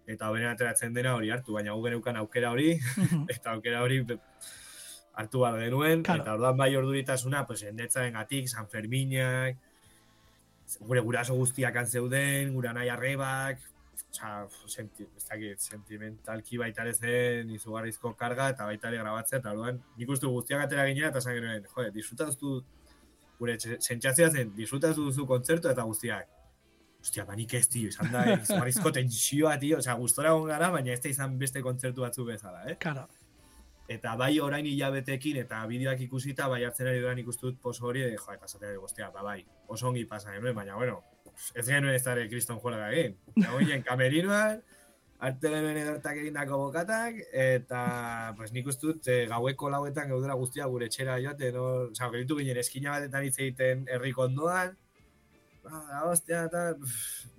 eta horren ateratzen dena hori hartu, baina gu geneukan aukera hori, eta aukera hori hartu behar genuen, Claro. eta orduan bai orduritasuna, pues, endetzaren gatik, San Ferminak, gure guraso guztiak han zeuden, gura nahi arrebak, Osa, senti, ez dakit, sentimentalki baita ere zen izugarrizko karga eta baita ere grabatzea, eta orduan nik uste guztiak atera ginera eta esan genuen, jode, disfrutaztu, gure sentsazioa zen, disfrutaztu duzu kontzertu eta guztiak. Ostia, banik ez, tio, izan da, izugarrizko tensioa, tio, osea, gustora gara, baina ez da izan beste kontzertu batzu bezala, eh? Kara, Eta bai orain hilabetekin eta bideoak ikusita, bai hartzen ari dudan ikustu dut poso hori, jo, eta zatea dugu, ba, bai, oso ongi pasa genuen, baina, bueno, ez genuen ez dara kriston juega egin. Egoinen kamerinoan, arte genuen edortak egindako bokatak, eta, pues, nik uste dut, eh, gaueko lauetan gaudela guztia gure etxera joaten, no? Osa, gelitu ginen eskina batetan hitz egiten herriko ondoan, ba, ostia, eta,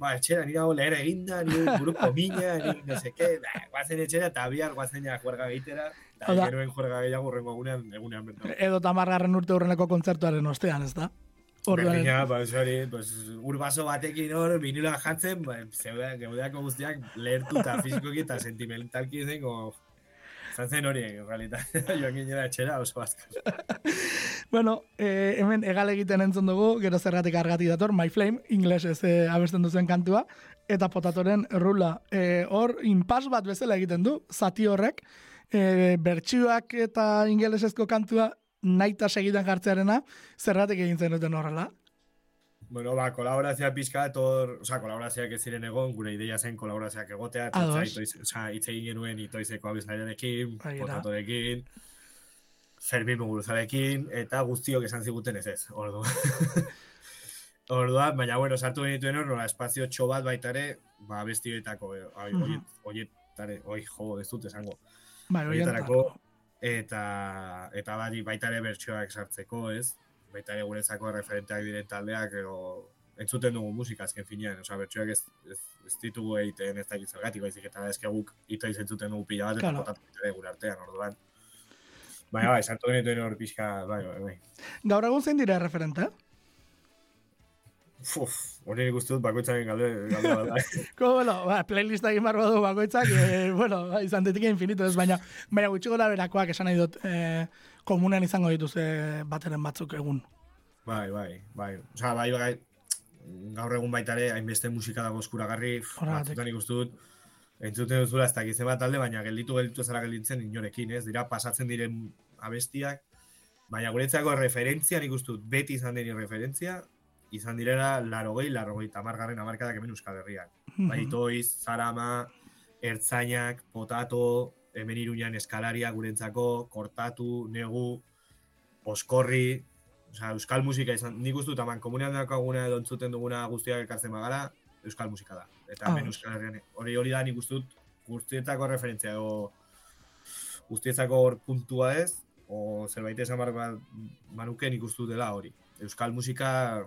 ba, etxera, nire hau leher eginda, nire buruko mina, nire no seke, ba, guazen etxera, eta bihar guazen ja juerga egitera, eta genuen juerga gehiago urrengo egunean, egunean bertan. edo tamargarren urte urreneko kontzertuaren ostean, ez da? Orduan, Berdina, pues hori, pues, urbaso batekin hor, vinila jatzen, ba, zeude, geudeako guztiak lehertu eta fizikoki eta sentimentalki zen, como, zan zen hori, en realidad, joan ginera etxera oso asko. bueno, eh, hemen egal egiten entzun dugu, gero zergatik argati dator, My Flame, inglesez eh, abesten duzen kantua, eta potatoren rula. Eh, hor, inpas bat bezala egiten du, zati horrek, eh, bertsioak eta ingelesezko kantua naita segidan jartzearena, zergatik egin zenuten horrela. Bueno, ba, kolaborazioa pixka, etor, oza, kolaborazioak ez ziren egon, gure ideia zen kolaborazioak egotea, eta oza, hitz egin genuen itoizeko abislariarekin, Bai, potatorekin, Fermin Muguruzarekin, eta guztiok esan ziguten ez ez, ordu. Orduan, baina, bueno, sartu genituen hor, nola, espazio txo bat baita ere, ba, bestioetako, eh, oietare, oi, jo, ez dut esango. Bai, horietarako. Eta, eta bari baita ere bertsioak sartzeko, ez? Baita ere guretzako referenteak diren taldeak, edo entzuten dugu musika azken finean, osea, bertsioak ez, ez, ez ditugu egiten ez dakit zergatik, baizik eta eske guk itoiz entzuten dugu pila bat, eta Claro. potatu ere gure artean, orduan. Baina, bai, sartu genituen hor pixka, bai, bai, bai. Gaur egun zein dira referente? Uf, hori nik uste dut bakoitzaren galde, galde. Ko, bueno, ba, playlista egin barba du bakoitzak, e, bueno, ba, izan daiteke infinito ez, baina, baina gutxi gora berakoak esan nahi dut, e, komunean izango dituzte bateren batzuk egun. Bai, bai, bai. Osa, bai, bai, gaur egun baita ere, hainbeste musika dago eskuragarri, batzutan ikustu dut, entzuten duzula ez dakiz bat talde, baina gelditu gelditu zara gelditzen inorekin, ez? Dira pasatzen diren abestiak, baina guretzako referentzia nik uste dut beti izan deni referentzia, izan direla larogei, larogei tamargarren amarkadak hemen Euskal Herrian. Bai, toiz, zarama, ertzainak, potato, hemen iruñan eskalaria gurentzako, kortatu, negu, oskorri, osea, euskal musika izan, nik uste dut, komunean dakaguna edo entzuten duguna guztiak elkartzen bagara, euskal musika da. Eta hemen Ah. Euskal Herrian, hori hori da nik uste dut, guztietako referentzia, edo guztietako hor puntua ez, o zerbait esan bar ba- banuke nik uste dut dela hori. Euskal musika,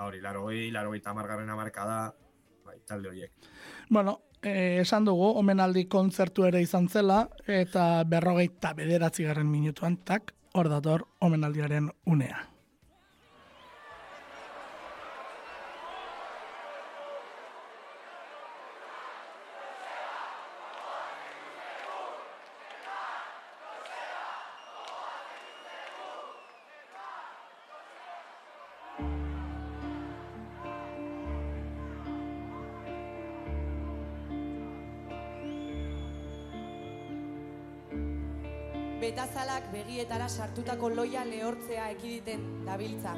ba hori, laro gehi, laro gehi tamargarren amarka da, bai, talde horiek. Bueno, eh, esan dugu, omenaldi kontzertu ere izan zela, eta berrogeita bederatzi garren minutuan, tak, hor dator omenaldiaren unea. Begietara sartutako loia lehortzea ekiditen dabiltza.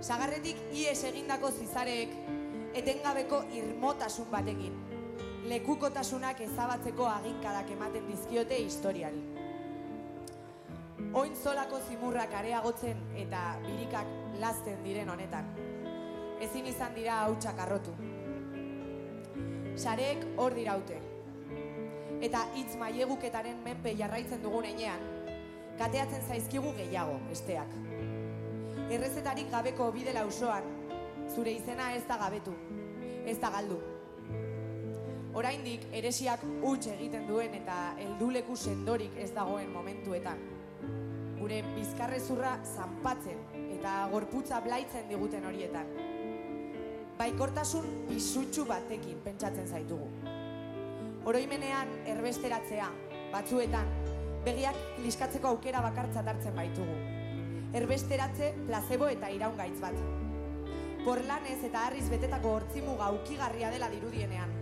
Sagarretik ies egindako zizareek etengabeko irmotasun batekin. Lekukotasunak ezabatzeko aginkadak ematen dizkiote historiari. Oin zolako zimurrak areagotzen eta birikak lasten diren honetan. Ezin izan dira hautsak arrotu. Sareek hor diraute. Eta hitz maieguketaren menpe jarraitzen dugun enean, kateatzen zaizkigu gehiago, besteak. Errezetarik gabeko bidela usoan, zure izena ez da gabetu, ez da galdu. Oraindik eresiak huts egiten duen eta helduleku sendorik ez dagoen momentuetan. Gure bizkarrezurra zanpatzen eta gorputza blaitzen diguten horietan. Baikortasun pisutsu batekin pentsatzen zaitugu. Oroimenean erbesteratzea, batzuetan, begiak liskatzeko aukera bakartzat hartzen baitugu. Erbesteratze placebo eta iraungaitz bat. Porlanez eta harriz betetako hortzimuga ukigarria dela dirudienean.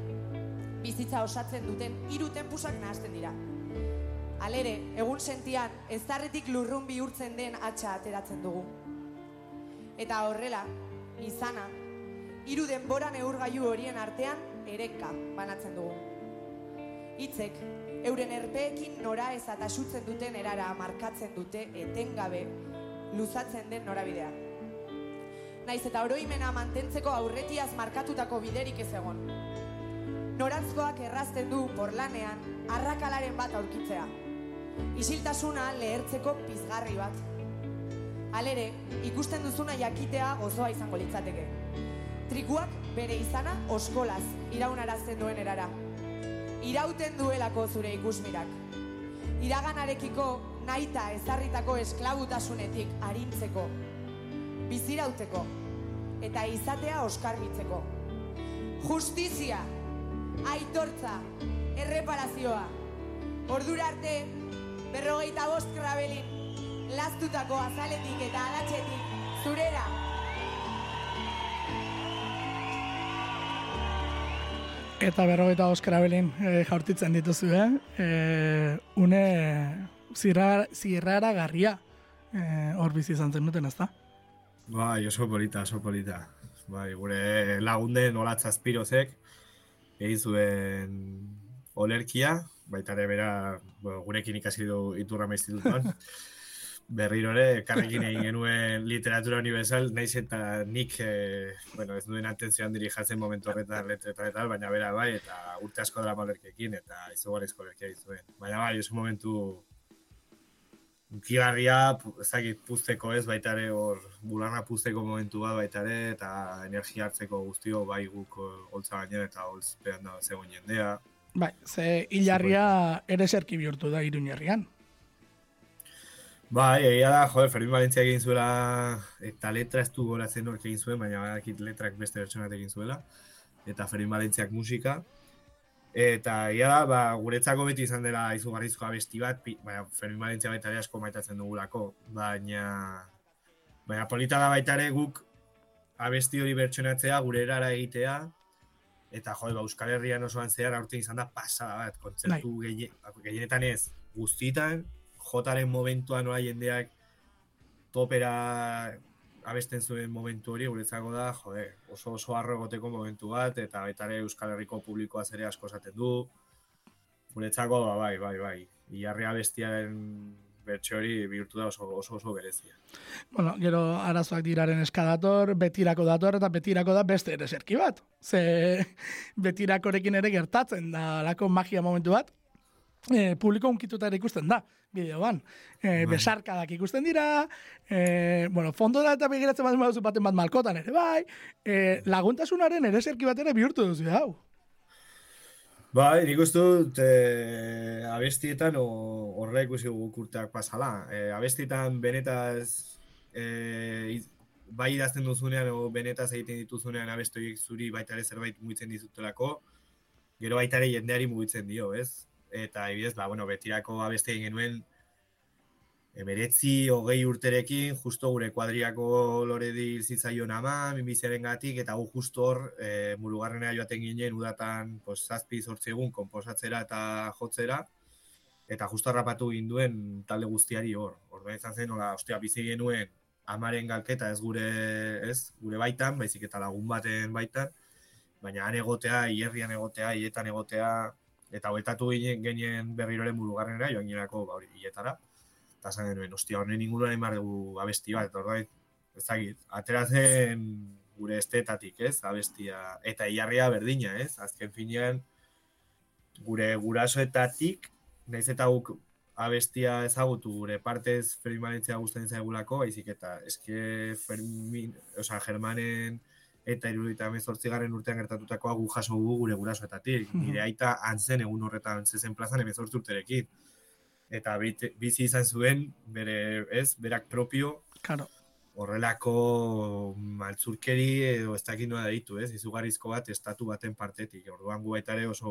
Bizitza osatzen duten hiru tempusak nahasten dira. Alere, egun sentian, ezarretik lurrun bihurtzen den atxa ateratzen dugu. Eta horrela, izana, hiru denbora neurgailu horien artean ereka banatzen dugu. Hitzek, euren erpeekin nora ez atasutzen duten erara markatzen dute etengabe luzatzen den norabidea. Naiz eta oroimena mantentzeko aurretiaz markatutako biderik ez egon. Norantzkoak errazten du porlanean arrakalaren bat aurkitzea. Isiltasuna lehertzeko pizgarri bat. Halere, ikusten duzuna jakitea gozoa izango litzateke. Trikuak bere izana oskolaz iraunarazten duen erara. Irauten duelako zure ikusmirak. Iraganarekiko naita ezarritako esklabutasunetik arintzeko, bizirauteko eta izatea oskarbitzeko. Justizia, aitortza, erreparazioa. Ordura arte, berrogeita bost krabelin, lastutako azaletik eta alatxetik, zurera. Eta berrogeita Oskar Abelin e, jaurtitzen dituzu, eh? E, une zirrara, zirrara garria e, hor bizi izan zen duten, ezta? Bai, oso polita, oso polita. Bai, gure lagunden olatza azpirozek, egin zuen olerkia, baita ere bera, bueno, gurekin ikasi du iturra institutuan, berriro ere, karrekin egin genuen literatura universal, naiz eta nik, eh, bueno, ez duen atentzioan diri jatzen momentu horretan letreta eta tal, baina bera bai, eta urte asko dara malerkekin, eta izugarrizko lerkia egin zuen. Baina bai, oso momentu Ukigarria, ez dakit puzteko ez, baita ere hor bulana puzteko momentu bat baita ere, eta energia hartzeko guztio bai guk holtza gainen eta holtzpean da zegoen jendea. Bai, ze hilarria ere zerki bihurtu da iruñerrian. Bai, egia da, joder, Fermin Valentzia egin zuela, eta letra ez du goratzen hork egin zuen, baina badakit letrak beste bertsonat egin zuela, eta Fermin Valentziak musika, Eta ia da, ba, guretzako beti izan dela izugarrizko abesti bat, baina Fermin Valentzia baita ere asko maitatzen dugulako, baina baina polita da baita ere guk abesti hori bertsonatzea gure erara egitea, eta jode, ba, Euskal Herrian osoan zehar aurten izan da pasada bat, kontzertu Bai. gehien- gehienetan ez, guztitan, jotaren momentuan nola jendeak topera abesten zuen momentu hori, guretzako da, jode, oso oso harro egoteko momentu bat, eta baita ere Euskal Herriko publikoa ere asko esaten du. Guretzako, ba, bai, bai, bai. Iarria bestiaren bertxe hori bihurtu da oso oso, oso berezia. Bueno, gero arazoak diraren eskadator, betirako dator eta betirako da beste ere zerki bat. Ze betirakorekin ere gertatzen da lako magia momentu bat, e, publiko unkituta ere ikusten da, bideoan. E, besarkadak ikusten dira, e, bueno, fondo da eta begiratzen bat baduzu baten bat malkotan ere, bai, e, laguntasunaren ere zerki bat ere bihurtu duzu, hau. Bai, nik uste dut e, abestietan o- horrela ikusi guk pasala. E, abestietan benetaz e, bai idazten duzunean o benetaz egiten dituzunean abesti horiek zuri baita ere zerbait mugitzen dizutelako, gero baita ere jendeari mugitzen dio, ez? Eta ebidez, ba, bueno, betirako abesti egin genuen emeretzi, hogei urterekin, justo gure kuadriako loredi zitzaion ama, minbiziaren gatik, eta gu justo hor, e, murugarrenea joaten ginen, udatan, pues, zazpi zortzi egun, komposatzera eta jotzera, eta justo harrapatu ginduen talde guztiari hor. Orduan izan zen, hola, ostia, bizi genuen amaren galketa ez gure, ez, gure baitan, baizik eta lagun baten baitan, baina han egotea, hierrian egotea, hietan egotea, eta hoetatu ginen, genien berriroren burugarrenera, joan ginenako, ba, hori, hietara, eta zan genuen, ostia, honen inguruan egin dugu abesti bat, eta orduan, ezagit, ateratzen gure estetatik, ez, abestia, eta iarria berdina, ez, azken finean, gure gurasoetatik, naiz eta guk abestia ezagutu gure partez Fermin Valentzia guztien zaigulako, baizik eta eske Fermin, oza, Germanen eta irudita emezortzigarren urtean gertatutakoa gu jaso gu gure gurasoetatik. Nire aita antzen egun horretan zezen plazan emezortzi urterekin. Eta bizi izan zuen, bere, ez, berak propio, Claro. horrelako maltzurkeri edo ez dakit nola deitu, ez? Izugarrizko bat estatu baten partetik. Orduan gu baita ere oso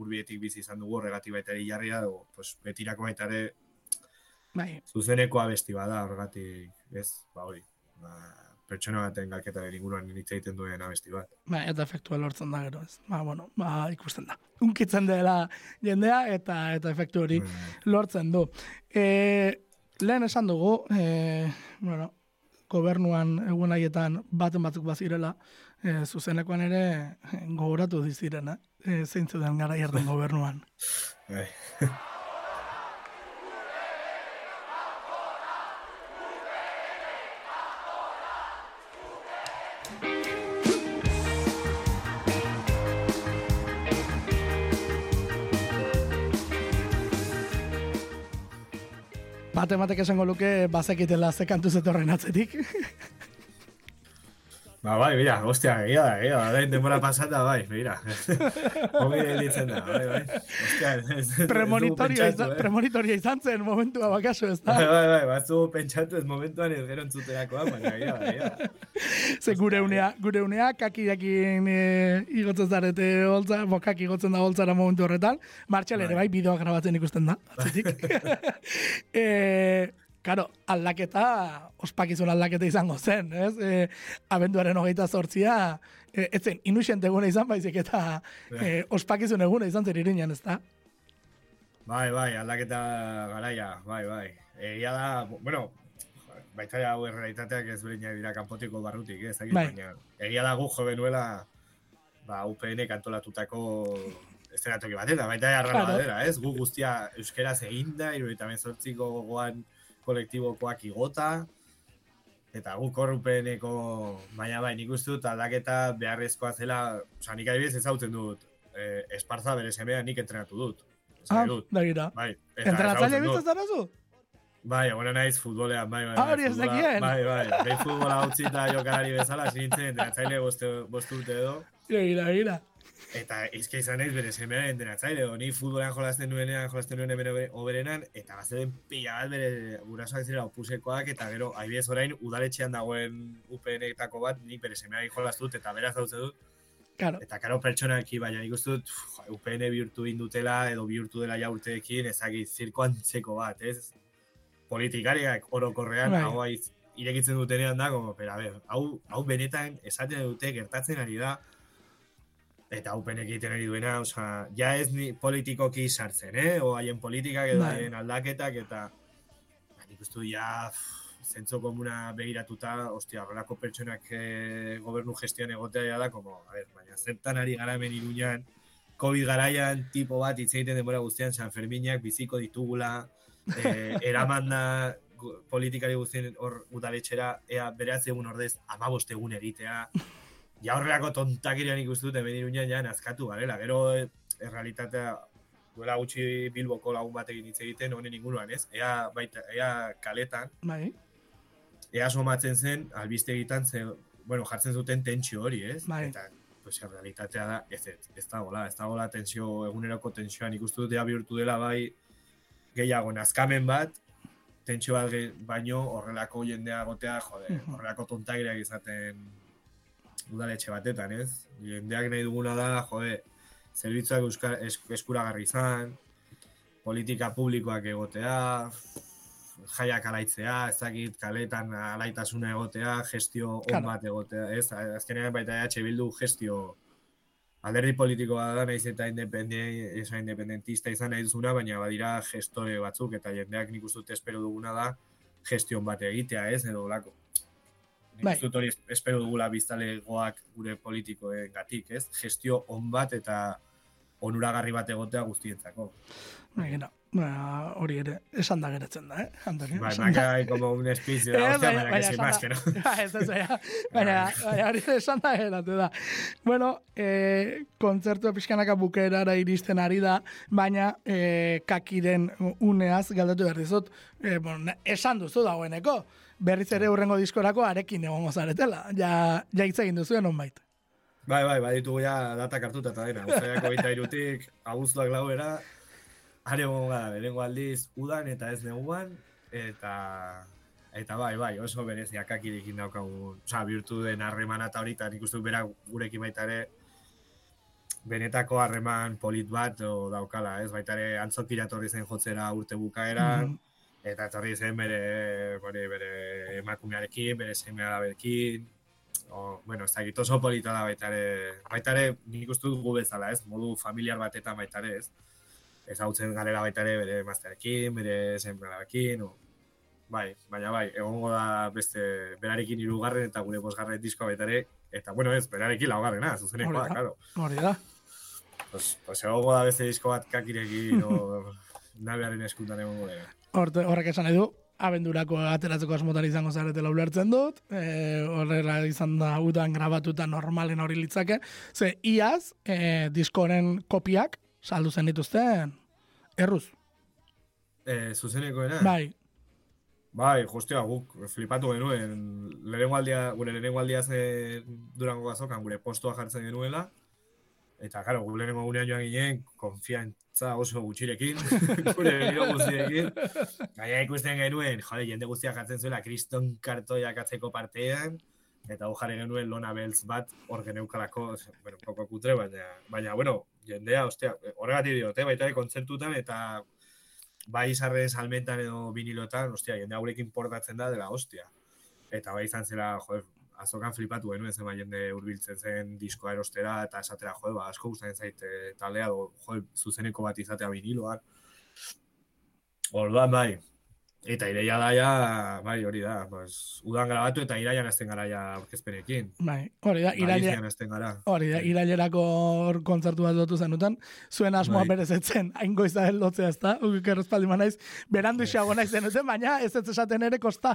urbietik bizi izan dugu horregatik baita ere jarria, edo pues, betirako baita ere Bai, zuzeneko abesti bada horregatik, ez? Ba hori, ba, pertsona baten galketaren inguruan hitz egiten duen abesti bat. bai, eta efektua lortzen da gero, ez. Ba, bueno, ba, ikusten da. Unkitzen dela jendea eta eta efektu hori lortzen du. E, lehen esan dugu, e, bueno, gobernuan egun haietan baten batzuk bazirela, e, zuzenekoan ere e, gogoratu diziren, eh? E, zein zuden gara gobernuan. Bate batek esango luke bazekitela ze kantu zetorren atzetik. Ba, bai, mira, ostia, egia da, egia da, denbora pasata, bai, mira. Homi gelditzen da, bai, bai. Ostia, ez, premonitoria, izan, eh. premonitoria izan zen momentua bakaso, ez da? Bai, bai, bai, batzu pentsatu ez momentuan ez gero entzuterakoa, baina egia da, egia. Ze gure unea, gure unea kakiakin e, igotzen zarete holtza, bokak igotzen da holtzara momentu horretan, martxal ere bai, Bai. bideoa grabatzen ikusten da, atzitik. e, Karo, aldaketa, ospakizun aldaketa izango zen, ez? E, abenduaren hogeita zortzia, e, ez zen, inuxent eguna izan baizik eta e, ospakizun eguna izan zer irinean, ez da? Bai, bai, aldaketa garaia, bai, bai. Egia da, bueno, baita hau errealitateak ez berinak dira kanpotiko barrutik, ez dakit, Bai. baina egia da gu jo genuela ba, UPN kantolatutako estenatoki batera, baita arrala Claro. batera, ez? Gu guztia euskeraz eginda, iruditan mezortziko gogoan kolektibokoak igota, eta gu korrupeneko baina bai, nik uste dut aldaketa beharrezkoa zela, oza, nik adibidez ezautzen dut, eh, esparza bere semea nik entrenatu dut. Esan Ah, dut. Bai, Entrenatzaile biltzen zara zu? Bai, egon naiz futbolean, bai, bai. Ah, bai, hori ez nekien. Bai, bai, behin futbola utzi eta jokalari bezala, sintzen, entrenatzaile boste, bost urte edo. Gira, gira. Eta izke izan naiz bere semearen entrenatzaile, edo, ni futbolean jolasten nuenean, jolasten nuen hemen obe- oberenan, eta bazaren pila bat bere gurasoak zirela opusekoak, eta gero, aibidez orain, udaletxean dagoen UPN-etako bat, ni bere semeari jolaz eta beraz dauze dut, Claro, Eta karo pertsonaki, baina nik uste dut UPN bihurtu indutela edo bihurtu dela ja urteekin, ezagit, zirko antzeko bat, ez? Politikariak orokorrean, Bai. hau aiz, irekitzen dutenean da, como, pero a ver, hau, hau benetan esaten dute gertatzen ari da, eta UPN egiten ari duena, osea, ja ez ni politikoki sartzen, eh? O haien politikak edo Bai. haien aldaketak, eta ba, nik uste ja, zentzo komuna begiratuta, ostia, horrelako pertsonak eh, gobernu gestioan egotea ja da, como, a ver, baina zertan ari gara hemen iruñan, COVID garaian tipo bat hitz egiten denbora guztian San Ferminak biziko ditugula, eh, eraman da gu- politikari guztien hor udaletxera, ea beraz egun ordez amabost egun egitea, ja horrelako tontakirian ikustu dut hemen iruñan ja nazkatu garela, gero eh, errealitatea duela gutxi Bilboko lagun batekin hitz egiten honen inguruan, ez? Ea, baita, ea kaletan, bai, ea somatzen zen, albiste egitan, ze, bueno, jartzen zuten tentsio hori, ez? Bai. Eta, pues, realitatea da, ez, ez, ez da gola, ez da gola tensio, eguneroko tensioan ikustu dut, ea bihurtu dela bai, gehiago, nazkamen bat, tentsio bat baino horrelako jendea gotea, jode, Mhm. horrelako tontagirak izaten udaletxe batetan, ez? Jendeak nahi duguna da, jode, zerbitzuak euskara, es, eskuragarri izan, politika publikoak egotea, jaiak alaitzea, ezakit kaletan alaitasuna egotea, gestio on Claro. bat egotea, ez? Azkenean baita EH Bildu gestio alderdi politikoa da, naiz eta independentista, esa independentista izan nahi duzuna, baina badira gestore batzuk, eta jendeak nik uste espero duguna da, gestion bat egitea, ez, edo lako. Nik Bai. hori espero dugula biztalegoak gure politikoen gatik, ez? Gestio on bat eta onuragarri bat egotea guztientzako. Baina, ba, hori ere, esan da geratzen da, eh? Antonio? Bai, da. maca hay como un speech de Eh, la hostia, baina- que da- que no. Ja, ez, ez, baina, hori esan da geratu da. Bueno, eh, kontzertua pixkanaka bukerara iristen ari da, baina eh, kakiren uneaz galdatu behar dizut, eh, bueno, esan duzu dagoeneko, berriz ere urrengo diskorako arekin egongo zaretela. Ja, ja hitz egin duzuen onbait. Bai, bai, baditugu ja datak hartuta eta dena. Uztaiako gita irutik, abuztuak lauera, are gara, lehenengo aldiz udan eta ez neguan, eta eta bai, bai, oso berezia kakirekin daukagu, osea, bihurtu den harremana eta hori, eta nik uste dut berak gurekin baita ere, benetako harreman polit bat o, daukala, ez? Baita ere antzokira etorri zen jotzera urte bukaeran, Mhm. Eta etorri zen bere, bere, bere emakumearekin, bere semealaberekin, o, bueno, ez dakit oso polita da baita ere, baita ere nik uste dut gu bezala, ez, modu familiar batetan baita ere, ez, ez hau garela baita ere bere emaztearekin, bere semealaberekin, o, bai, baina bai, egongo da beste berarekin hirugarren eta gure bosgarren diskoa baita ere, eta bueno ez, berarekin laugarrena, zuzenekoa, da. claro. Hori da. Pues, pues egongo da beste disko bat kakirekin, o nabearen eskuntan egongo dira. Horte, horrek esan nahi du, abendurako ateratzeko asmotan izango zaretela ulertzen dut, e, horrela izan da udan grabatuta normalen hori litzake, ze iaz, e, diskoren kopiak saldu zen dituzten. Erruz, Eh, zuzenekoena? bai, Bai, justia, guk flipatu genuen, lehenengo aldia, gure lehenengo aldia zen durango gazokan, gure postua jartzen genuela, eta, karo, gure lehenengo gunean joan ginen, konfiantza oso gutxirekin, gure bero guztiekin, gaia ikusten genuen, jode, jende guztia jartzen zuela, kriston kartoiak atzeko partean, eta jarri genuen lona beltz bat, hor geneukalako, bueno, poko kutre, baina, baina, bueno, jendea, ostia, horregatik diote, baita ere kontzertutan, eta bai sarren salmentan edo vinilotan, ostia, jende haurekin portatzen da dela hostia. Eta bai izan zela, joder, azokan flipatu genuen zenba jende hurbiltzen zen diskoa erostera eta esatera, joder, ba, asko gustatzen zait eh, taldea, do, joder, zuzeneko bat izatea viniloan. Orduan bai, Eta ireia da ja, bai, hori da, pues, udan grabatu eta iraian azten gara ja aurkezpenekin. bai, hori da, Galizian azten gara. hori da, irailerako hor kontzertu bat dutu zenuten, zuen asmoa Bai. berezetzen, hain goiza heldotzea ez da, ukik errezpaldi naiz, berandu Bai. xago nahi zenuten, baina ez ez esaten ere kosta.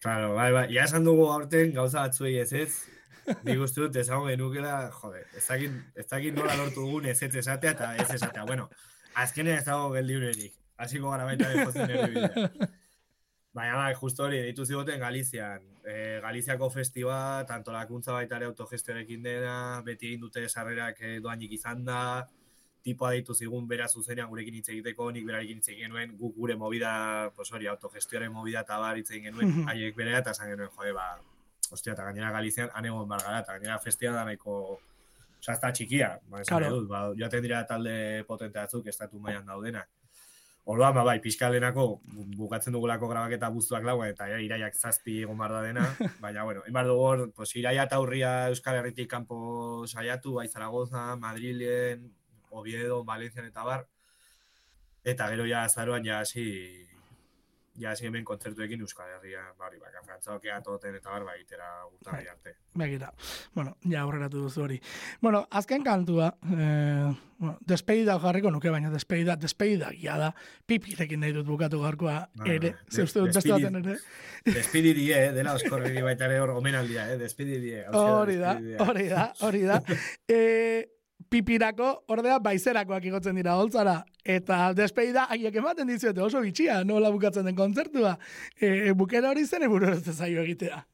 Claro, bai, bai, ja esan dugu aurten gauza batzuei ez ez, Nik uste dut ezagun genukela, jode, ez dakit, ez dakit nola lortu dugun ez ez esatea eta ez esatea. Bueno, azkenean ez dago geldi urerik. Hasiko gara baita ere jotzen ere. Baina bai, justo hori, ditu zigoten Galizian. E, Galiziako festival, antolakuntza baita ere autogestioarekin dena, beti egin dute sarrerak e, doainik izan da, tipoa deitu zigun bera zuzenean gurekin hitz egiteko, nik berarekin hitz egin genuen, guk gure movida, pues hori, autogestioaren movida eta bar hitz egin genuen, haiek berea eta esan genuen, jode, ba, ostia, eta gainera Galizian anegon bar gara, eta gainera festia da nahiko, oza, ez da txikia, ba, esan Claro. dut, ba, joaten dira talde potente batzuk, estatu mailan daudenak. Orduan, ba, bai, pixkalenako bukatzen dugulako grabaketa buztuak laua eta ja, iraiak zazpi egon bar da dena, baina, bueno, enbar dugu hor, pues, iraia eta urria Euskal Herritik kanpo saiatu, bai Zaragoza, Madrilen, Oviedo, Valencian eta bar, eta gero ja azaroan ja hasi ja hasi hemen kontzertuekin Euskal Herria, bari, baka, frantzaokea toten eta bar, bai, itera gurtarri arte. Begira, bueno, ja aurreratu duzu hori. Bueno, azken kantua, eh, bueno, despedida jarriko nuke, baina despedida, despedida gia da, pipirekin nahi dut bukatu gaurkoa Bai, ere, bai. ze uste dut beste baten ere. Despidi die, eh, dela oskorri baita ere hor omenaldia, eh, despidi die. Hori da, hori da, hori da. E, pipirako, ordea, baizerakoak igotzen dira holtzara. Eta despedida, haiek ematen dizuete oso bitxia, nola bukatzen den kontzertua. E, bukera hori zen eburu zaio egitea.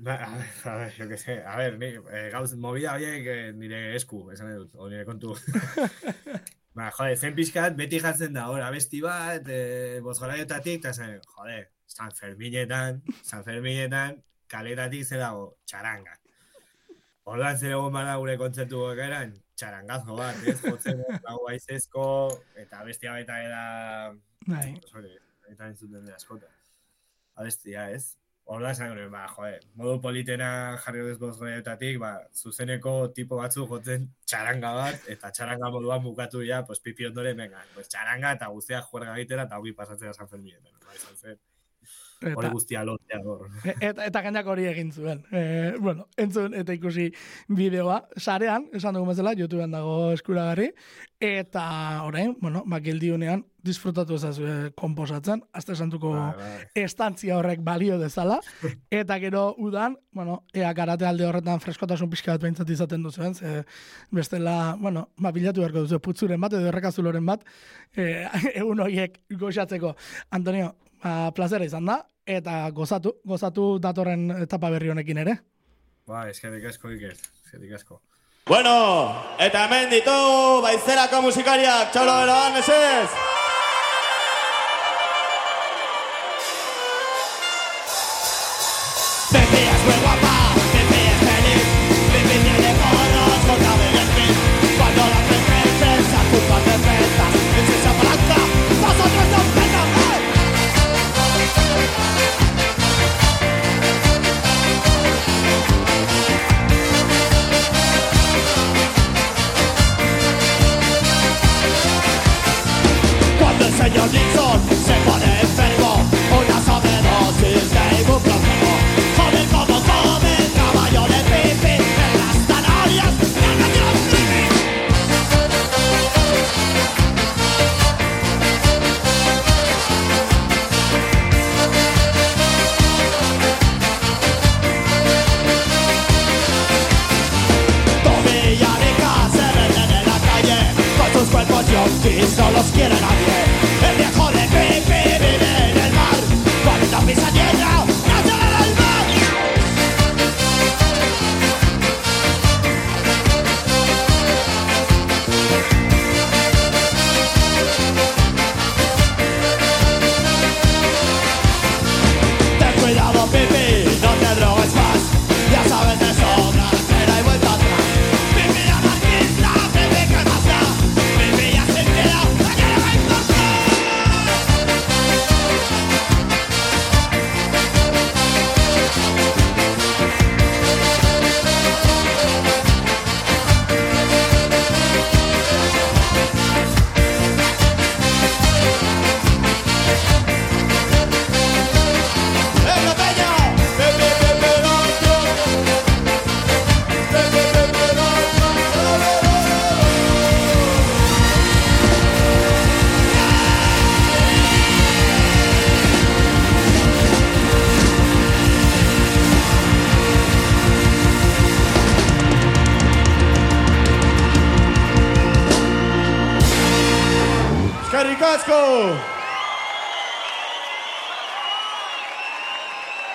Ba, a ver, a ver, yo que sé, a ver, ni, eh, gauz, movida horiek eh, nire esku, esan dut, o nire kontu. ba, jode, zen pixkat, beti jartzen da, hor, abesti bat, eh, bozgoraietatik, eta zen, jode, San Ferminetan, San Ferminetan, kaletatik zer dago, txaranga. Ordan zer egon bada gure kontzertu eran, txarangazo bat, ez, jotzen lau aizezko, eta bestia baita era, Bai, sorry, eta entzuten dira askota. Abestia, ez? Horda esan gure, ba, joe, modu politena jarri duz boz ba, zuzeneko tipo batzu jotzen txaranga bat, eta txaranga moduan bukatu ja, pues, pipi ondore, venga, pues, txaranga eta guztiak juerga gaitera, eta hori pasatzea San Fermien. Ba, izan zen. Hori guztia lotea hor. E, eta, eta gainak hori egin zuen. E, bueno, entzun eta ikusi bideoa. Sarean, esan dugu bezala, YouTubean dago eskuragarri. Eta orain, bueno, bakildiunean, disfrutatu ezazu e, komposatzen, azte santuko ba, ba. estantzia horrek balio dezala. Eta gero udan, bueno, ea karate alde horretan freskotasun pixka bat behintzat izaten duzuen, ze bestela, bueno, ma bilatu beharko duzu putzuren bat, edo errekazuloren bat, e, egun horiek goxatzeko. Antonio, ba, plazera izan da, eta gozatu, gozatu datorren etapa berri honekin ere. Ba, eskerrik asko iker, eskerrik asko. Bueno, eta hemen ditugu baizerako musikariak, txolo eroan, esez! Señor Nixon se